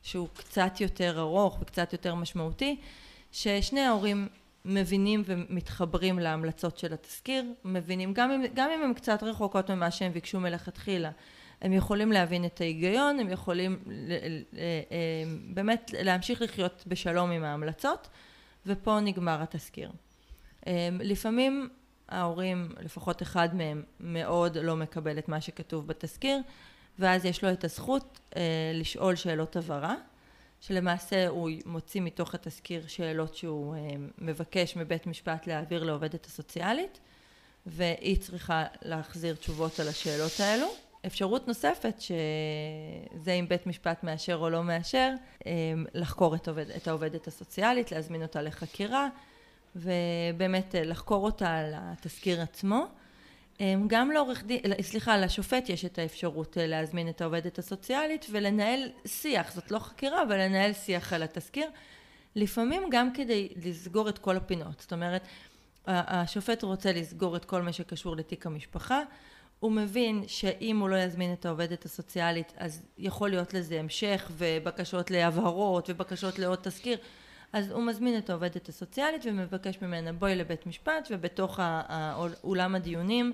שהוא קצת יותר ארוך וקצת יותר משמעותי ששני ההורים מבינים ומתחברים להמלצות של התזכיר, מבינים גם אם, גם אם הן קצת רחוקות ממה שהם ביקשו מלכתחילה, הם יכולים להבין את ההיגיון, הם יכולים באמת להמשיך לחיות בשלום עם ההמלצות, ופה נגמר התזכיר. לפעמים ההורים, לפחות אחד מהם, מאוד לא מקבל את מה שכתוב בתזכיר, ואז יש לו את הזכות לשאול שאלות הבהרה. שלמעשה הוא מוציא מתוך התזכיר שאלות שהוא אה, מבקש מבית משפט להעביר לעובדת הסוציאלית והיא צריכה להחזיר תשובות על השאלות האלו. אפשרות נוספת שזה אם בית משפט מאשר או לא מאשר אה, לחקור את, עובד, את העובדת הסוציאלית, להזמין אותה לחקירה ובאמת אה, לחקור אותה על התזכיר עצמו גם לעורך דין, סליחה, לשופט יש את האפשרות אה, להזמין את העובדת הסוציאלית ולנהל שיח, זאת לא חקירה, אבל לנהל שיח על התזכיר, לפעמים גם כדי לסגור את כל הפינות, זאת אומרת, השופט רוצה לסגור את כל מה שקשור לתיק המשפחה, הוא מבין שאם הוא לא יזמין את העובדת הסוציאלית אז יכול להיות לזה המשך ובקשות להבהרות ובקשות לעוד תזכיר אז הוא מזמין את העובדת הסוציאלית ומבקש ממנה בואי לבית משפט ובתוך אולם הדיונים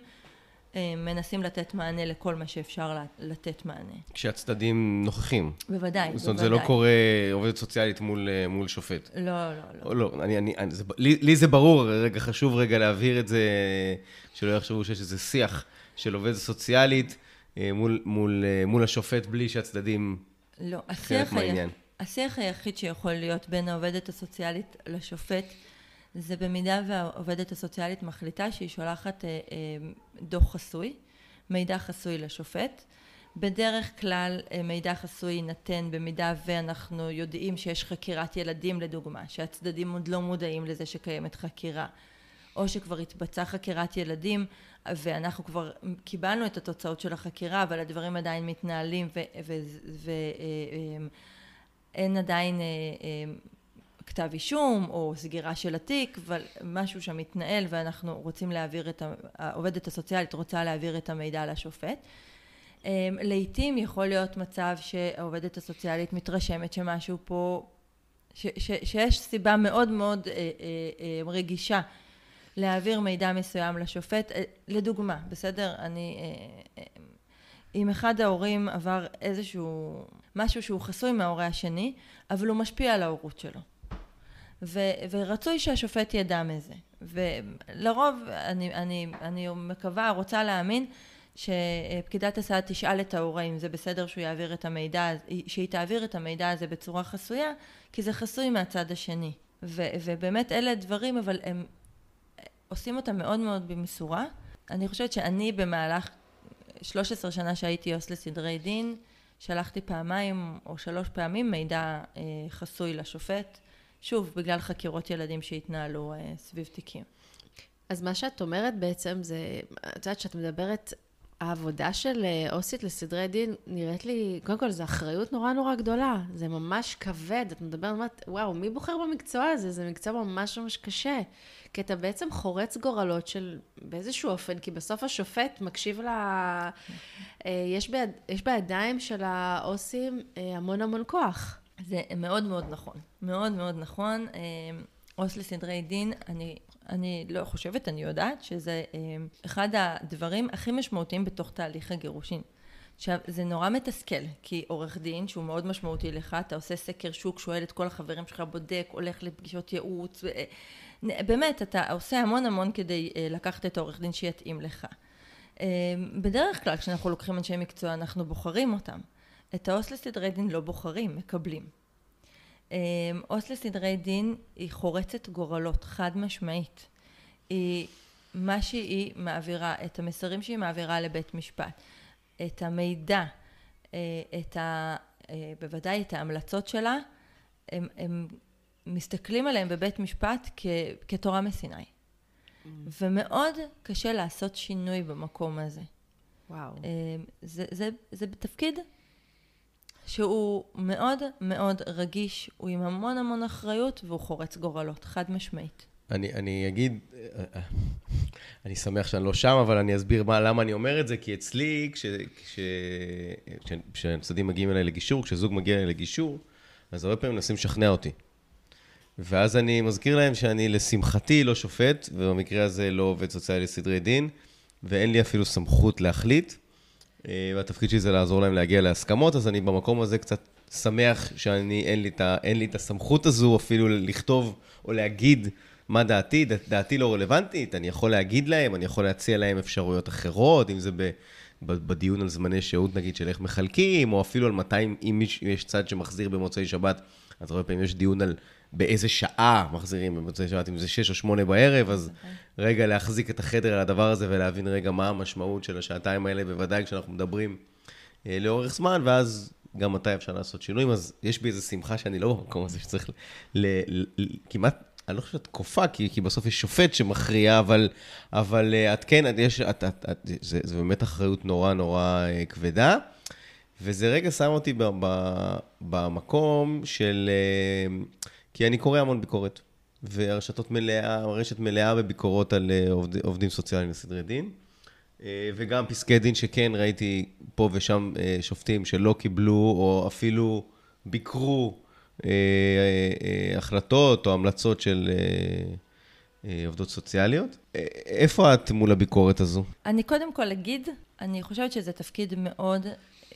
אה, מנסים לתת מענה לכל מה שאפשר לתת מענה. כשהצדדים נוכחים. בוודאי, בוודאי. זאת אומרת, זה לא קורה עובדת סוציאלית מול, אה, מול שופט. לא, לא, לא. לא, אני, אני, אני, זה, לי, לי זה ברור, רגע, חשוב רגע להבהיר את זה, שלא יחשבו שיש איזה שיח של עובדת סוציאלית אה, מול, מול, מול השופט בלי שהצדדים לא, חלק מהעניין. השיח היחיד שיכול להיות בין העובדת הסוציאלית לשופט, זה במידה והעובדת הסוציאלית מחליטה שהיא שולחת אה, אה, דוח חסוי, מידע חסוי לשופט. בדרך כלל אה, מידע חסוי יינתן במידה ואנחנו יודעים שיש חקירת ילדים לדוגמה, שהצדדים עוד לא מודעים לזה שקיימת חקירה, או שכבר התבצעה חקירת ילדים ואנחנו כבר קיבלנו את התוצאות של החקירה אבל הדברים עדיין מתנהלים ואין עדיין כתב אישום או סגירה של התיק, אבל משהו שם מתנהל ואנחנו רוצים להעביר את, העובדת הסוציאלית רוצה להעביר את המידע לשופט. אמ, לעתים יכול להיות מצב שהעובדת הסוציאלית מתרשמת שמשהו פה, ש, ש, שיש סיבה מאוד מאוד אה, אה, אה, רגישה להעביר מידע מסוים לשופט. לדוגמה, בסדר? אני... אם אחד ההורים עבר איזשהו משהו שהוא חסוי מההורה השני, אבל הוא משפיע על ההורות שלו. ו, ורצוי שהשופט ידע מזה. ולרוב, אני, אני, אני מקווה, רוצה להאמין, שפקידת הסעד תשאל את ההורה אם זה בסדר שהוא יעביר את המידע, שהיא תעביר את המידע הזה בצורה חסויה, כי זה חסוי מהצד השני. ו, ובאמת אלה דברים, אבל הם עושים אותם מאוד מאוד במשורה. אני חושבת שאני במהלך 13 שנה שהייתי עו"ס לסדרי דין, שלחתי פעמיים או שלוש פעמים מידע אה, חסוי לשופט. שוב, בגלל חקירות ילדים שהתנהלו אה, סביב תיקים. אז מה שאת אומרת בעצם זה, את יודעת, שאת מדברת, העבודה של אה, עו"סית לסדרי דין נראית לי, קודם כל, זו אחריות נורא נורא גדולה. זה ממש כבד. את מדברת, אומרת, וואו, מי בוחר במקצוע הזה? זה מקצוע ממש ממש קשה. כי אתה בעצם חורץ גורלות של, באיזשהו אופן, כי בסוף השופט מקשיב ל... אה, יש, ביד, יש בידיים של העו"סים אה, המון המון כוח. זה מאוד מאוד נכון, מאוד מאוד נכון. אה, עו"ס לסדרי דין, אני, אני לא חושבת, אני יודעת שזה אה, אחד הדברים הכי משמעותיים בתוך תהליך הגירושין. עכשיו, זה נורא מתסכל, כי עורך דין, שהוא מאוד משמעותי לך, אתה עושה סקר שוק, שואל את כל החברים שלך, בודק, הולך לפגישות ייעוץ, ו... אה, באמת, אתה עושה המון המון כדי לקחת את העורך דין שיתאים לך. בדרך כלל, כשאנחנו לוקחים אנשי מקצוע, אנחנו בוחרים אותם. את העו"ס לסדרי דין לא בוחרים, מקבלים. אמ, עו"ס לסדרי דין היא חורצת גורלות, חד משמעית. היא, מה שהיא מעבירה, את המסרים שהיא מעבירה לבית משפט, את המידע, אה, את ה, אה, בוודאי את ההמלצות שלה, הם, הם מסתכלים עליהם בבית משפט כ, כתורה מסיני. Mm. ומאוד קשה לעשות שינוי במקום הזה. וואו. אמ, זה, זה, זה בתפקיד שהוא מאוד מאוד רגיש, הוא עם המון המון אחריות והוא חורץ גורלות, חד משמעית. אני, אני אגיד, אני שמח שאני לא שם, אבל אני אסביר מה, למה אני אומר את זה, כי אצלי, כשהצדדים מגיעים אליי לגישור, כשזוג מגיע אליי לגישור, אז הרבה פעמים מנסים לשכנע אותי. ואז אני מזכיר להם שאני לשמחתי לא שופט, ובמקרה הזה לא עובד סוציאלי לסדרי דין, ואין לי אפילו סמכות להחליט. אה, והתפקיד שלי זה לעזור להם להגיע להסכמות, אז אני במקום הזה קצת שמח שאני, אין לי, את, אין לי את הסמכות הזו אפילו לכתוב או להגיד מה דעתי, דעתי לא רלוונטית, אני יכול להגיד להם, אני יכול להציע להם אפשרויות אחרות, אם זה ב, ב, בדיון על זמני שהות נגיד של איך מחלקים, או אפילו על מתי, אם יש צד שמחזיר במוצאי שבת, אז הרבה פעמים יש דיון על באיזה שעה מחזירים במוצאי שבת, אם זה שש או שמונה בערב, אז okay. רגע להחזיק את החדר על הדבר הזה ולהבין רגע מה המשמעות של השעתיים האלה, בוודאי כשאנחנו מדברים אה, לאורך זמן, ואז גם מתי אפשר לעשות שינויים, אז יש בי איזו שמחה שאני לא במקום הזה שצריך ל... ל, ל כמעט, אני לא חושב שאת כופה, כי, כי בסוף יש שופט שמכריע, אבל, אבל אה, את כן, את, יש, את, את, את, זה, זה באמת אחריות נורא נורא אה, כבדה. וזה רגע שם אותי ב, ב, במקום של... אה, כי אני קורא המון ביקורת, והרשתות מלאה, הרשת מלאה בביקורות על אה, עובד, עובדים סוציאליים לסדרי דין, אה, וגם פסקי דין שכן ראיתי פה ושם אה, שופטים שלא קיבלו, או אפילו ביקרו החלטות או המלצות של, עובדות סוציאליות. איפה את מול הביקורת הזו? אני קודם כל אגיד, אני חושבת שזה תפקיד מאוד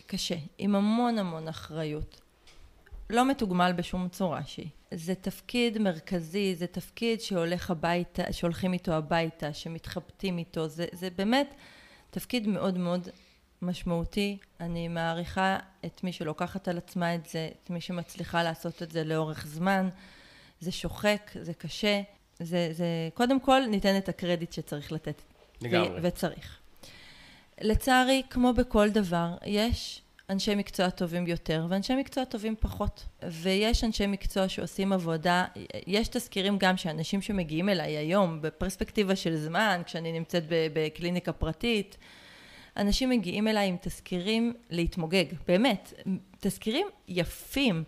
קשה, עם המון המון אחריות. לא מתוגמל בשום צורה שהיא. זה תפקיד מרכזי, זה תפקיד שהולך הביתה, שהולכים איתו הביתה, שמתחבטים איתו, זה, זה באמת תפקיד מאוד מאוד משמעותי. אני מעריכה את מי שלוקחת על עצמה את זה, את מי שמצליחה לעשות את זה לאורך זמן. זה שוחק, זה קשה, זה, זה קודם כל ניתן את הקרדיט שצריך לתת. לגמרי. ו- וצריך. לצערי, כמו בכל דבר, יש אנשי מקצוע טובים יותר ואנשי מקצוע טובים פחות. ויש אנשי מקצוע שעושים עבודה, יש תזכירים גם שאנשים שמגיעים אליי היום בפרספקטיבה של זמן, כשאני נמצאת בקליניקה פרטית, אנשים מגיעים אליי עם תזכירים להתמוגג, באמת, תזכירים יפים.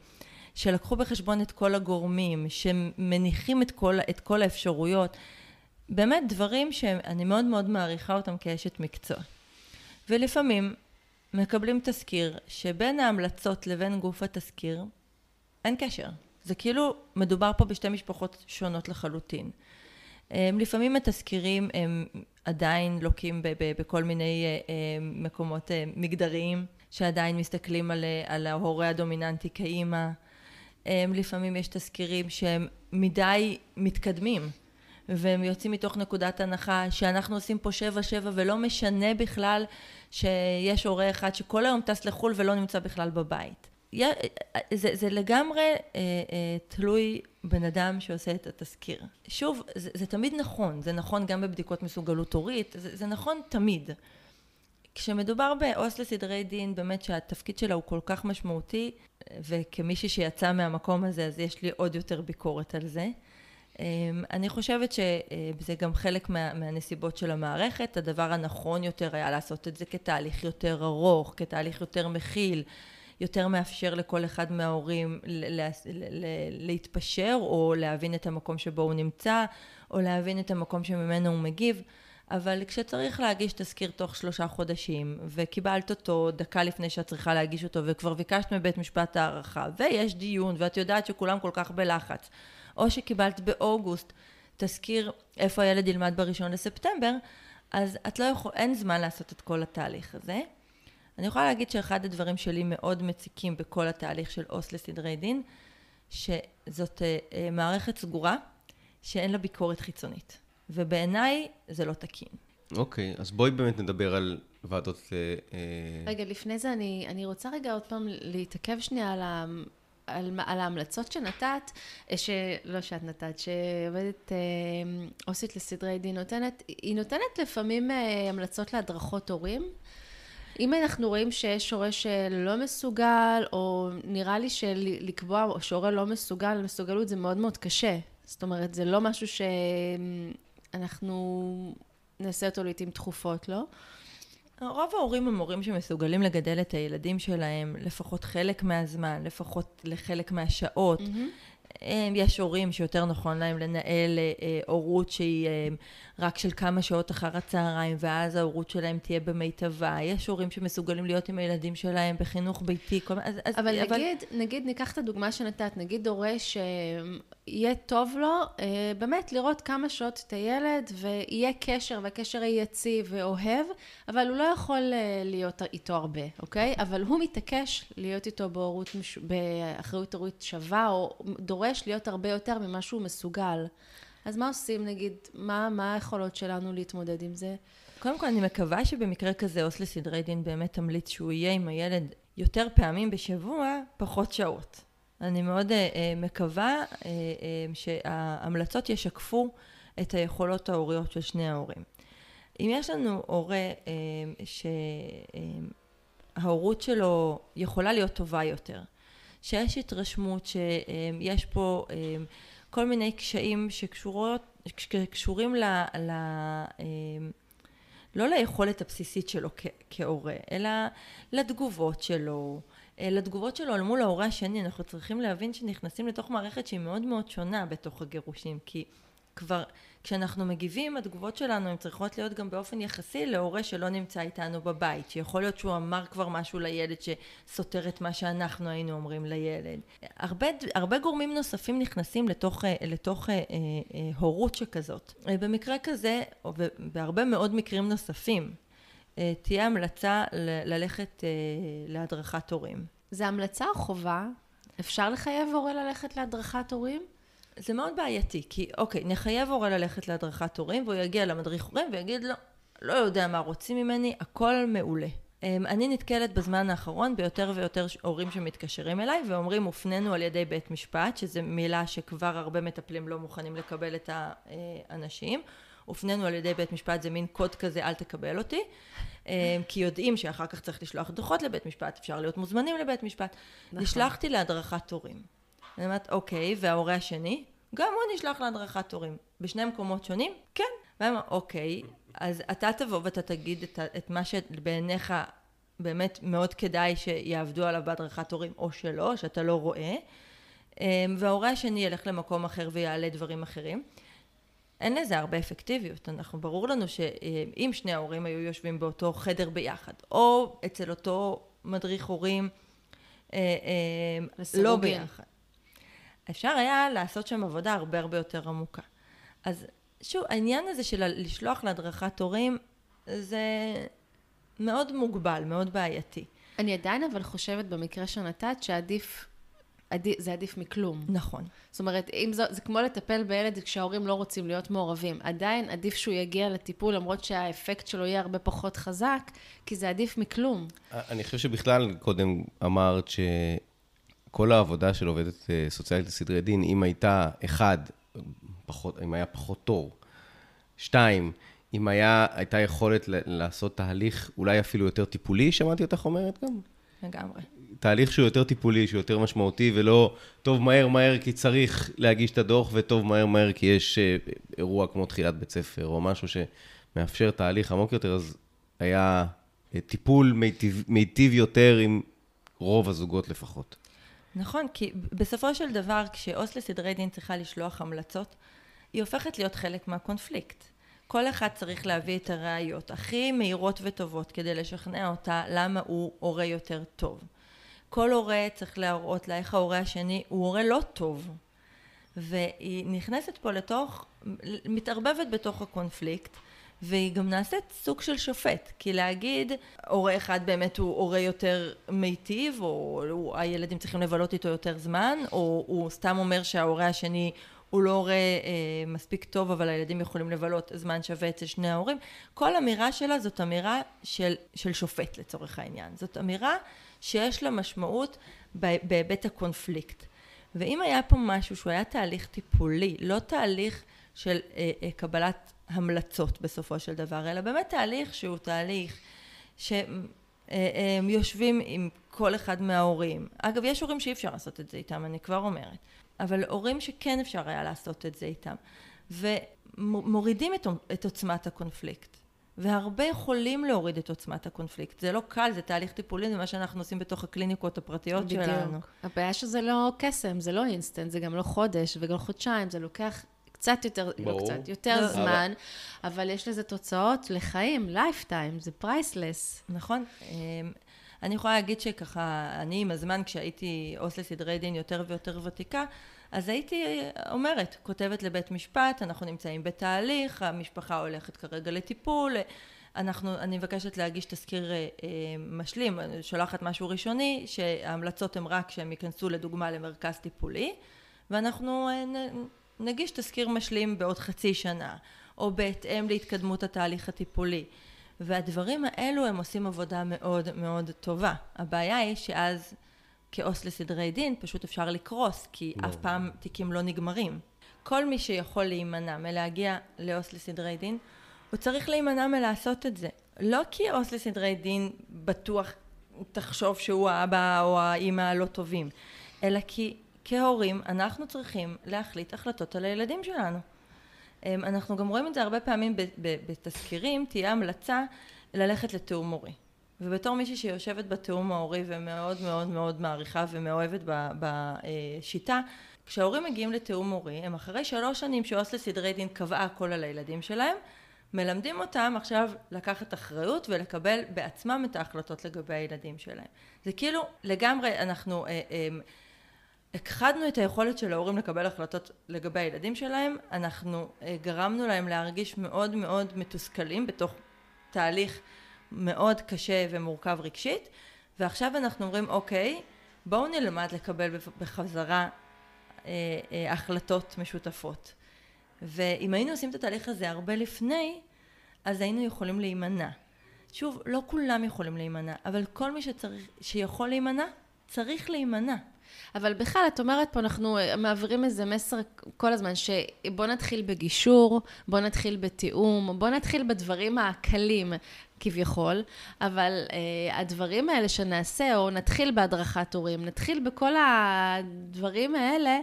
שלקחו בחשבון את כל הגורמים, שמניחים את כל, את כל האפשרויות, באמת דברים שאני מאוד מאוד מעריכה אותם כאשת מקצוע. ולפעמים מקבלים תזכיר שבין ההמלצות לבין גוף התזכיר אין קשר. זה כאילו מדובר פה בשתי משפחות שונות לחלוטין. לפעמים התזכירים הם עדיין לוקים בכל מיני אה, אה, מקומות אה, מגדריים, שעדיין מסתכלים על, על ההורה הדומיננטי כאימא. לפעמים יש תזכירים שהם מדי מתקדמים, והם יוצאים מתוך נקודת הנחה שאנחנו עושים פה שבע שבע ולא משנה בכלל שיש הורה אחד שכל היום טס לחו"ל ולא נמצא בכלל בבית. זה, זה לגמרי אה, אה, תלוי בן אדם שעושה את התזכיר. שוב, זה, זה תמיד נכון, זה נכון גם בבדיקות מסוגלות הורית, זה, זה נכון תמיד. כשמדובר בעו"ס לסדרי דין, באמת שהתפקיד שלה הוא כל כך משמעותי, וכמישהי שיצאה מהמקום הזה, אז יש לי עוד יותר ביקורת על זה. אמ, אני חושבת שזה גם חלק מה, מהנסיבות של המערכת, הדבר הנכון יותר היה לעשות את זה כתהליך יותר ארוך, כתהליך יותר מכיל, יותר מאפשר לכל אחד מההורים להתפשר או להבין את המקום שבו הוא נמצא, או להבין את המקום שממנו הוא מגיב. אבל כשצריך להגיש תזכיר תוך שלושה חודשים, וקיבלת אותו דקה לפני שאת צריכה להגיש אותו, וכבר ביקשת מבית משפט הערכה, ויש דיון, ואת יודעת שכולם כל כך בלחץ, או שקיבלת באוגוסט תזכיר איפה הילד ילמד בראשון לספטמבר, אז את לא יכול, אין זמן לעשות את כל התהליך הזה. אני יכולה להגיד שאחד הדברים שלי מאוד מציקים בכל התהליך של עו"ס לסדרי דין, שזאת אה, אה, מערכת סגורה שאין לה ביקורת חיצונית. ובעיניי זה לא תקין. אוקיי, אז בואי באמת נדבר על ועדות... אה, רגע, לפני זה אני, אני רוצה רגע עוד פעם להתעכב שנייה על, ה, על, על ההמלצות שנתת, אה, שלא שאת נתת, שעובדת עו"סית לסדרי דין נותנת, היא נותנת לפעמים המלצות להדרכות הורים. אם אנחנו רואים שיש הורה שלא מסוגל, או נראה לי שלקבוע שהורה לא מסוגל, מסוגלות זה מאוד מאוד קשה. זאת אומרת, זה לא משהו ש... אנחנו נעשה אותו לעיתים תכופות, לא? רוב ההורים הם הורים שמסוגלים לגדל את הילדים שלהם לפחות חלק מהזמן, לפחות לחלק מהשעות. Mm-hmm. יש הורים שיותר נכון להם לנהל אה, אה, הורות שהיא אה, רק של כמה שעות אחר הצהריים ואז ההורות שלהם תהיה במיטבה. יש הורים שמסוגלים להיות עם הילדים שלהם בחינוך ביתי. כל... אז, אז, אבל, אבל נגיד, נגיד, ניקח את הדוגמה שנתת, נגיד הורה שיהיה טוב לו באמת לראות כמה שעות את הילד ויהיה קשר והקשר יהיה יציב ואוהב, אבל הוא לא יכול להיות איתו הרבה, אוקיי? אבל הוא מתעקש להיות איתו בהורות, באחריות הורית שווה או דורש דורש להיות הרבה יותר ממה שהוא מסוגל. אז מה עושים, נגיד, מה, מה היכולות שלנו להתמודד עם זה? קודם כל, אני מקווה שבמקרה כזה עו"ס לסדרי דין באמת תמליץ שהוא יהיה עם הילד יותר פעמים בשבוע, פחות שעות. אני מאוד uh, uh, מקווה uh, uh, שההמלצות ישקפו את היכולות ההוריות של שני ההורים. אם יש לנו הורה uh, שההורות שלו יכולה להיות טובה יותר, שיש התרשמות שיש פה אמ, כל מיני קשיים שקשורות, שקשורים ל... ל אמ, לא ליכולת הבסיסית שלו כהורה, אלא לתגובות שלו, אה, לתגובות שלו אל מול ההורה השני. אנחנו צריכים להבין שנכנסים לתוך מערכת שהיא מאוד מאוד שונה בתוך הגירושים, כי כבר כשאנחנו מגיבים, התגובות שלנו הן צריכות להיות גם באופן יחסי להורה שלא נמצא איתנו בבית, שיכול להיות שהוא אמר כבר משהו לילד שסותר את מה שאנחנו היינו אומרים לילד. הרבה, הרבה גורמים נוספים נכנסים לתוך, אה, לתוך אה, אה, אה, הורות שכזאת. אה, במקרה כזה, ובהרבה מאוד מקרים נוספים, אה, תהיה המלצה ל- ללכת אה, להדרכת הורים. זה המלצה או חובה? אפשר לחייב הורה ללכת להדרכת הורים? זה מאוד בעייתי, כי אוקיי, נחייב הורה ללכת להדרכת הורים, והוא יגיע למדריך הורים ויגיד לו, לא יודע מה רוצים ממני, הכל מעולה. אמ, אני נתקלת בזמן האחרון ביותר ויותר הורים שמתקשרים אליי ואומרים הופנינו על ידי בית משפט, שזו מילה שכבר הרבה מטפלים לא מוכנים לקבל את האנשים. הופנינו על ידי בית משפט זה מין קוד כזה אל תקבל אותי אמ, כי יודעים שאחר כך צריך לשלוח דוחות לבית משפט אפשר להיות מוזמנים לבית משפט נכון. נשלחתי להדרכת הורים אני אומרת, אוקיי, וההורה השני? גם הוא נשלח להדרכת הורים. בשני מקומות שונים? כן. אומרת, אוקיי, אז אתה תבוא ואתה תגיד את, את מה שבעיניך באמת מאוד כדאי שיעבדו עליו בהדרכת הורים, או שלא, שאתה לא רואה, אמ, וההורה השני ילך למקום אחר ויעלה דברים אחרים. אין לזה הרבה אפקטיביות. אנחנו, ברור לנו שאם שני ההורים היו יושבים באותו חדר ביחד, או אצל אותו מדריך הורים, אה, אה, לא ביחד. אפשר היה לעשות שם עבודה הרבה הרבה יותר עמוקה. אז שוב, העניין הזה של לשלוח להדרכת הורים, זה מאוד מוגבל, מאוד בעייתי. אני עדיין אבל חושבת במקרה שנתת שעדיף, עדיף, זה עדיף מכלום. נכון. זאת אומרת, אם זה, זה כמו לטפל בילד כשההורים לא רוצים להיות מעורבים. עדיין עדיף שהוא יגיע לטיפול, למרות שהאפקט שלו יהיה הרבה פחות חזק, כי זה עדיף מכלום. אני חושב שבכלל, קודם אמרת ש... כל העבודה של עובדת אה, סוציאלית לסדרי דין, אם הייתה, אחד, פחות, אם היה פחות תור, שתיים, אם היה, הייתה יכולת לעשות תהליך אולי אפילו יותר טיפולי, שמעתי אותך אומרת גם? לגמרי. תהליך שהוא יותר טיפולי, שהוא יותר משמעותי, ולא טוב מהר מהר כי צריך להגיש את הדוח, וטוב מהר מהר כי יש אה, אירוע כמו תחילת בית ספר, או משהו שמאפשר תהליך עמוק יותר, אז היה אה, טיפול מיטיב, מיטיב יותר עם רוב הזוגות לפחות. נכון, כי בסופו של דבר, כשעו"ס לסדרי דין צריכה לשלוח המלצות, היא הופכת להיות חלק מהקונפליקט. כל אחד צריך להביא את הראיות הכי מהירות וטובות כדי לשכנע אותה למה הוא הורה יותר טוב. כל הורה צריך להראות לה איך ההורה השני הוא הורה לא טוב. והיא נכנסת פה לתוך, מתערבבת בתוך הקונפליקט. והיא גם נעשית סוג של שופט, כי להגיד הורה אחד באמת הוא הורה יותר מיטיב, או הוא, הילדים צריכים לבלות איתו יותר זמן, או הוא סתם אומר שההורה השני הוא לא הורה אה, מספיק טוב, אבל הילדים יכולים לבלות זמן שווה אצל שני ההורים. כל אמירה שלה זאת אמירה של, של שופט לצורך העניין. זאת אמירה שיש לה משמעות בהיבט הקונפליקט. ואם היה פה משהו שהוא היה תהליך טיפולי, לא תהליך של אה, אה, קבלת המלצות בסופו של דבר, אלא באמת תהליך שהוא תהליך שהם אה, יושבים עם כל אחד מההורים. אגב, יש הורים שאי אפשר לעשות את זה איתם, אני כבר אומרת, אבל הורים שכן אפשר היה לעשות את זה איתם, ומורידים את, את עוצמת הקונפליקט. והרבה יכולים להוריד את עוצמת הקונפליקט. זה לא קל, זה תהליך טיפולי, זה מה שאנחנו עושים בתוך הקליניקות הפרטיות בדיוק. שלנו. הבעיה שזה לא קסם, זה לא אינסטנט, זה גם לא חודש וגם חודשיים, זה לוקח קצת יותר, לא ברור. לא קצת, יותר לא. זמן, אבל... אבל יש לזה תוצאות לחיים, lifetime, זה priceless. נכון. אמ, אני יכולה להגיד שככה, אני עם הזמן, כשהייתי עו"ס לסדרי דין יותר ויותר ותיקה, אז הייתי אומרת, כותבת לבית משפט, אנחנו נמצאים בתהליך, המשפחה הולכת כרגע לטיפול, אנחנו, אני מבקשת להגיש תזכיר אה, משלים, שולחת משהו ראשוני, שההמלצות הן רק שהם ייכנסו לדוגמה למרכז טיפולי, ואנחנו אה, נגיש תזכיר משלים בעוד חצי שנה, או בהתאם להתקדמות התהליך הטיפולי. והדברים האלו הם עושים עבודה מאוד מאוד טובה. הבעיה היא שאז כעו"ס לסדרי דין פשוט אפשר לקרוס, כי. אף פעם תיקים לא נגמרים. כל מי שיכול להימנע מלהגיע לעו"ס לסדרי דין, הוא צריך להימנע מלעשות את זה. לא כי עו"ס לסדרי דין בטוח תחשוב שהוא האבא או האימא הלא טובים, אלא כי כהורים אנחנו צריכים להחליט החלטות על הילדים שלנו. אמ, אנחנו גם רואים את זה הרבה פעמים בתזכירים, תהיה המלצה ללכת לתיאום מורי. ובתור מישהי שיושבת בתיאום ההורי ומאוד מאוד מאוד מעריכה ומאוהבת בשיטה, כשההורים מגיעים לתיאום מורי, הם אחרי שלוש שנים שעו"ס לסדרי דין קבעה הכל על הילדים שלהם, מלמדים אותם עכשיו לקחת אחריות ולקבל בעצמם את ההחלטות לגבי הילדים שלהם. זה כאילו לגמרי אנחנו אה, אה, הכחדנו את היכולת של ההורים לקבל החלטות לגבי הילדים שלהם, אנחנו אה, גרמנו להם להרגיש מאוד מאוד מתוסכלים בתוך תהליך מאוד קשה ומורכב רגשית, ועכשיו אנחנו אומרים אוקיי, בואו נלמד לקבל בחזרה אה, אה, החלטות משותפות. ואם היינו עושים את התהליך הזה הרבה לפני, אז היינו יכולים להימנע. שוב, לא כולם יכולים להימנע, אבל כל מי שצריך, שיכול להימנע, צריך להימנע. אבל בכלל, את אומרת פה, אנחנו אה, מעבירים איזה מסר כל הזמן, שבוא נתחיל בגישור, בוא נתחיל בתיאום, בוא נתחיל בדברים הקלים כביכול, אבל אה, הדברים האלה שנעשה, או נתחיל בהדרכת הורים, נתחיל בכל הדברים האלה,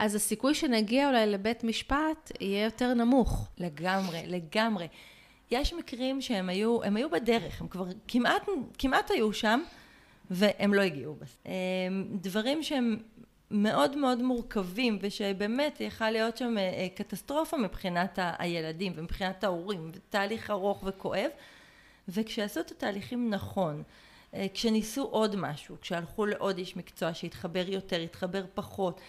אז הסיכוי שנגיע אולי לבית משפט יהיה יותר נמוך. לגמרי, לגמרי. יש מקרים שהם היו, הם היו בדרך, הם כבר כמעט, כמעט היו שם, והם לא הגיעו. אמ, דברים שהם מאוד מאוד מורכבים, ושבאמת יכל להיות שם אה, אה, קטסטרופה מבחינת הילדים ומבחינת ההורים, תהליך ארוך וכואב, וכשעשו את התהליכים נכון, אה, כשניסו עוד משהו, כשהלכו לעוד איש מקצוע שהתחבר יותר, התחבר פחות,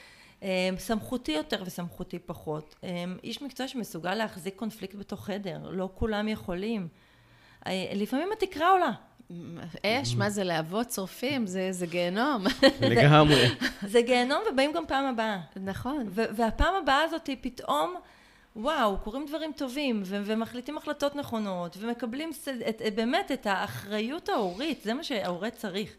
סמכותי יותר וסמכותי פחות, איש מקצוע שמסוגל להחזיק קונפליקט בתוך חדר, לא כולם יכולים. לפעמים התקרה עולה, אש, מה זה להבות שורפים? זה, זה גיהנום. לגמרי. זה גיהנום ובאים גם פעם הבאה. נכון. והפעם הבאה הזאת היא פתאום, וואו, קורים דברים טובים, ו- ומחליטים החלטות נכונות, ומקבלים את, את, באמת את האחריות ההורית, זה מה שההורה צריך.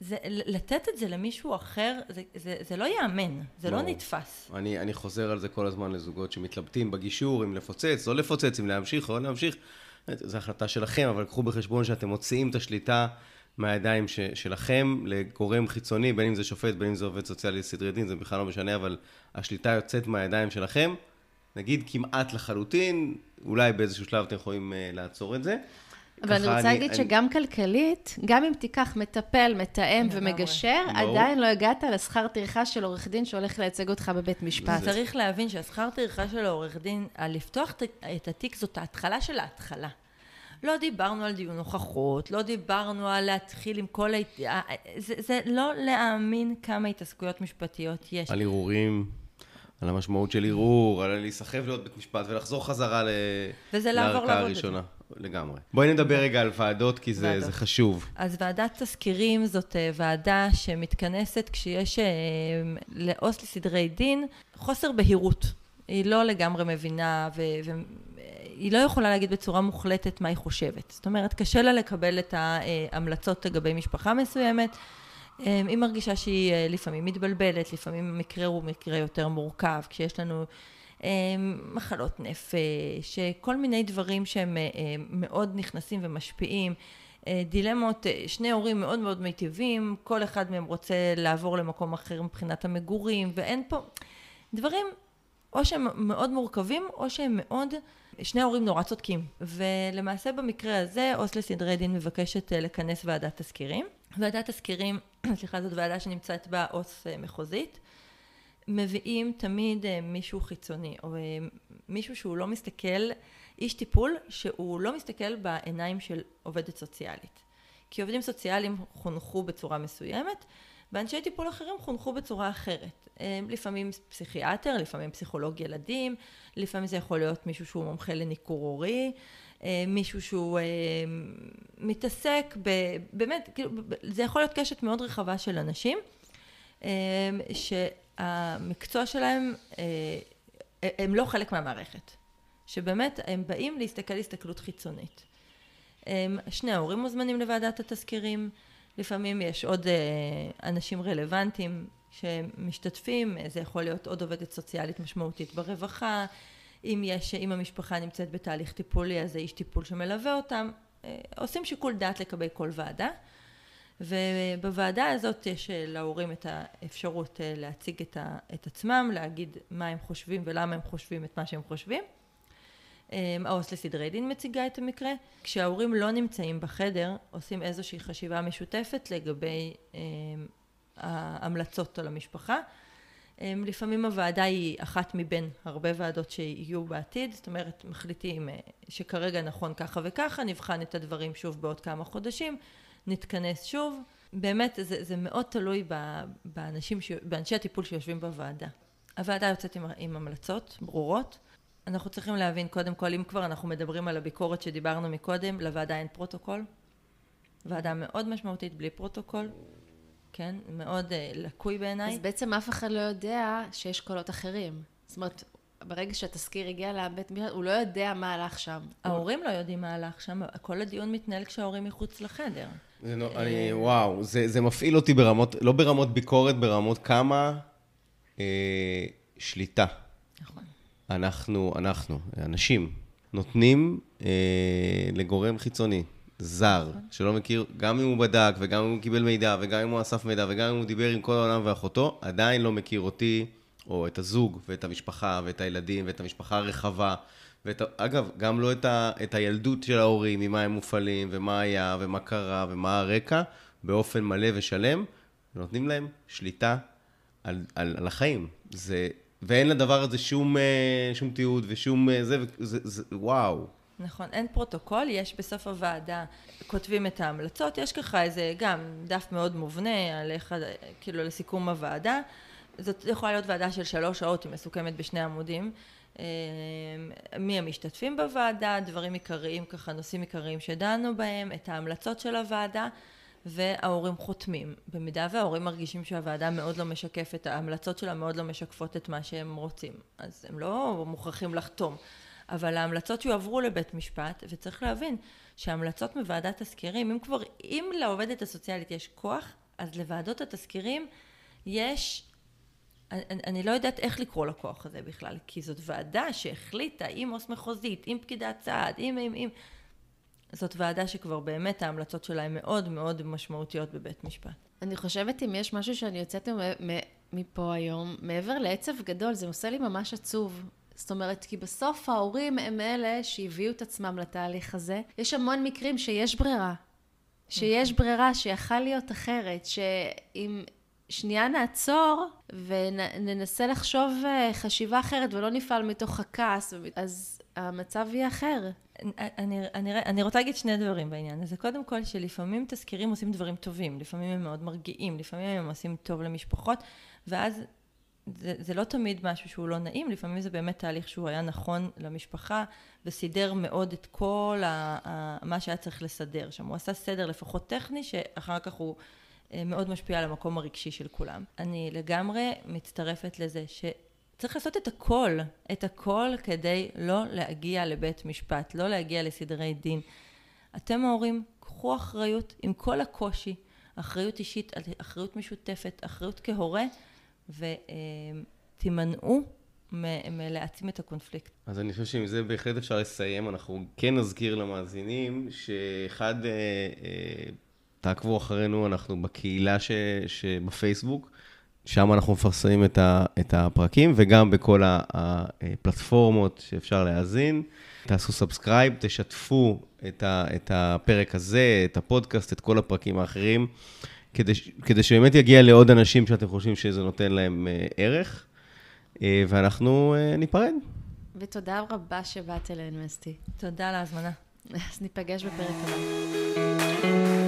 זה, לתת את זה למישהו אחר, זה, זה, זה לא ייאמן, זה לא, לא נתפס. אני, אני חוזר על זה כל הזמן לזוגות שמתלבטים בגישור, אם לפוצץ, לא לפוצץ, אם להמשיך או לא להמשיך. זו החלטה שלכם, אבל קחו בחשבון שאתם מוציאים את השליטה מהידיים ש, שלכם לגורם חיצוני, בין אם זה שופט, בין אם זה עובד סוציאלי לסדרי דין, זה בכלל לא משנה, אבל השליטה יוצאת מהידיים שלכם, נגיד כמעט לחלוטין, אולי באיזשהו שלב אתם יכולים uh, לעצור את זה. אבל אני רוצה להגיד אני... שגם כלכלית, גם אם תיקח מטפל, מתאם ומגשר, עדיין לא הגעת לשכר טרחה של עורך דין שהולך לייצג אותך בבית משפט. צריך להבין שהשכר טרחה של העורך דין, על לפתוח את התיק זאת ההתחלה של ההתחלה. לא דיברנו על דיון הוכחות, לא דיברנו על להתחיל עם כל ה... זה, זה לא להאמין כמה התעסקויות משפטיות יש. על ערעורים. על המשמעות של ערעור, על להיסחב להיות בית משפט ולחזור חזרה ל... לערכאה הראשונה. לגמרי. בואי נדבר רגע על ועדות, כי זה, זה חשוב. אז ועדת תזכירים זאת אה, ועדה שמתכנסת כשיש אה, לעו"ס לסדרי דין חוסר בהירות. היא לא לגמרי מבינה, והיא לא יכולה להגיד בצורה מוחלטת מה היא חושבת. זאת אומרת, קשה לה לקבל את ההמלצות לגבי משפחה מסוימת. אה, היא מרגישה שהיא לפעמים מתבלבלת, לפעמים המקרה הוא מקרה יותר מורכב, כשיש לנו אמ, מחלות נפש, כל מיני דברים שהם אה, מאוד נכנסים ומשפיעים. אה, דילמות, אה, שני הורים מאוד מאוד מיטיבים, כל אחד מהם רוצה לעבור למקום אחר מבחינת המגורים, ואין פה דברים או שהם מאוד מורכבים, או שהם מאוד, שני ההורים נורא צודקים. ולמעשה במקרה הזה, עו"ס לסדרי דין מבקשת לכנס ועדת תזכירים. ועדת תזכירים, סליחה, זאת ועדה שנמצאת בה עו"ס מחוזית. מביאים תמיד אה, מישהו חיצוני, או אה, מישהו שהוא לא מסתכל, איש טיפול שהוא לא מסתכל בעיניים של עובדת סוציאלית. כי עובדים סוציאליים חונכו בצורה מסוימת, ואנשי טיפול אחרים חונכו בצורה אחרת. אה, לפעמים פסיכיאטר, לפעמים פסיכולוג ילדים, לפעמים זה יכול להיות מישהו שהוא מומחה לניכור הורי, מישהו שהוא מתעסק ב... באמת, כאילו, זה יכול להיות קשת מאוד רחבה של אנשים, ש... המקצוע שלהם, אה, הם לא חלק מהמערכת. שבאמת הם באים להסתכל הסתכלות חיצונית. שני ההורים מוזמנים לוועדת התזכירים, לפעמים יש עוד אה, אנשים רלוונטיים שמשתתפים, זה יכול להיות עוד עובדת סוציאלית משמעותית ברווחה, אם יש, אם המשפחה נמצאת בתהליך טיפולי אז זה איש טיפול שמלווה אותם, אה, עושים שיקול דעת לגבי כל ועדה. ובוועדה הזאת יש אה, להורים את האפשרות אה, להציג את, ה, את עצמם, להגיד מה הם חושבים ולמה הם חושבים את מה שהם חושבים. אה, העו"ס לסדרי דין מציגה את המקרה. כשההורים לא נמצאים בחדר, עושים איזושהי חשיבה משותפת לגבי ההמלצות על המשפחה. אמ, לפעמים הוועדה היא אחת מבין הרבה ועדות שיהיו בעתיד, זאת אומרת מחליטים אה, שכרגע נכון ככה וככה, נבחן את הדברים שוב בעוד כמה חודשים, נתכנס שוב. באמת זה, זה מאוד תלוי באנשים, באנשי הטיפול שיושבים בוועדה. הוועדה יוצאת עם, עם המלצות ברורות. אנחנו צריכים להבין קודם כל, אם כבר אנחנו מדברים על הביקורת שדיברנו מקודם, לוועדה אין פרוטוקול. ועדה מאוד משמעותית בלי פרוטוקול. כן? מאוד אה, לקוי בעיניי. אז בעצם אף אחד לא יודע שיש קולות אחרים. זאת אומרת, ברגע שהתזכיר הגיע לבית משפט, הוא לא יודע מה הלך שם. ההורים לא יודעים מה הלך שם, כל הדיון מתנהל כשההורים מחוץ לחדר. זה לא, אני, וואו, זה, זה מפעיל אותי ברמות, לא ברמות ביקורת, ברמות כמה אה, שליטה. נכון. אנחנו, אנחנו, אנשים, נותנים אה, לגורם חיצוני, זר. שלא מכיר, גם אם הוא בדק, וגם אם הוא קיבל מידע, וגם אם הוא אסף מידע, וגם אם הוא דיבר עם כל העולם ואחותו, עדיין לא מכיר אותי, או את הזוג, ואת המשפחה, ואת הילדים, ואת המשפחה הרחבה. ואת, אגב, גם לא את, ה, את הילדות של ההורים, ממה הם מופעלים, ומה היה, ומה קרה, ומה הרקע, באופן מלא ושלם, ונותנים להם שליטה על, על, על החיים. זה, ואין לדבר הזה שום, אה, שום תיעוד ושום אה, זה, זה, זה, וואו. נכון, אין פרוטוקול, יש בסוף הוועדה, כותבים את ההמלצות, יש ככה איזה גם דף מאוד מובנה על איך, כאילו לסיכום הוועדה. זאת יכולה להיות ועדה של שלוש שעות, היא מסוכמת בשני עמודים. אה, מי המשתתפים בוועדה, דברים עיקריים, ככה נושאים עיקריים שדנו בהם, את ההמלצות של הוועדה. וההורים חותמים. במידה וההורים מרגישים שהוועדה מאוד לא משקפת, ההמלצות שלה מאוד לא משקפות את מה שהם רוצים, אז הם לא מוכרחים לחתום. אבל ההמלצות יועברו לבית משפט, וצריך להבין שהמלצות מוועדת תזכירים, אם כבר, אם לעובדת הסוציאלית יש כוח, אז לוועדות התזכירים יש, אני, אני לא יודעת איך לקרוא לכוח הזה בכלל, כי זאת ועדה שהחליטה עם עו"ס מחוזית, עם פקידת סעד, עם, עם, עם, זאת ועדה שכבר באמת ההמלצות שלה הן מאוד מאוד משמעותיות בבית משפט. אני חושבת אם יש משהו שאני יוצאת מפה היום, מעבר לעצב גדול, זה עושה לי ממש עצוב. זאת אומרת, כי בסוף ההורים הם אלה שהביאו את עצמם לתהליך הזה. יש המון מקרים שיש ברירה. שיש נכון. ברירה שיכל להיות אחרת, שאם שנייה נעצור וננסה לחשוב אה, חשיבה אחרת ולא נפעל מתוך הכעס, אז המצב יהיה אחר. אני, אני, אני רוצה להגיד שני דברים בעניין הזה. קודם כל, שלפעמים תזכירים עושים דברים טובים, לפעמים הם מאוד מרגיעים, לפעמים הם עושים טוב למשפחות, ואז זה, זה לא תמיד משהו שהוא לא נעים, לפעמים זה באמת תהליך שהוא היה נכון למשפחה, וסידר מאוד את כל ה, ה, מה שהיה צריך לסדר שם. הוא עשה סדר לפחות טכני, שאחר כך הוא אה, מאוד משפיע על המקום הרגשי של כולם. אני לגמרי מצטרפת לזה שצריך לעשות את הכל, את הכל כדי לא להגיע לבית משפט, לא להגיע לסדרי דין. אתם ההורים, קחו אחריות עם כל הקושי, אחריות אישית, אחריות משותפת, אחריות כהורה. ותימנעו מלהעצים את הקונפליקט. אז אני חושב שעם זה בהחלט אפשר לסיים. אנחנו כן נזכיר למאזינים שאחד, אה, אה, תעקבו אחרינו, אנחנו בקהילה ש, שבפייסבוק, שם אנחנו מפרסמים את, ה, את הפרקים, וגם בכל הפלטפורמות שאפשר להאזין. תעשו subscribe, תשתפו את, ה, את הפרק הזה, את הפודקאסט, את כל הפרקים האחרים. כדי, כדי שבאמת יגיע לעוד אנשים שאתם חושבים שזה נותן להם uh, ערך, uh, ואנחנו uh, ניפרד. ותודה רבה שבאת אלינו, אסתי. תודה על ההזמנה. אז ניפגש בפרק הבא.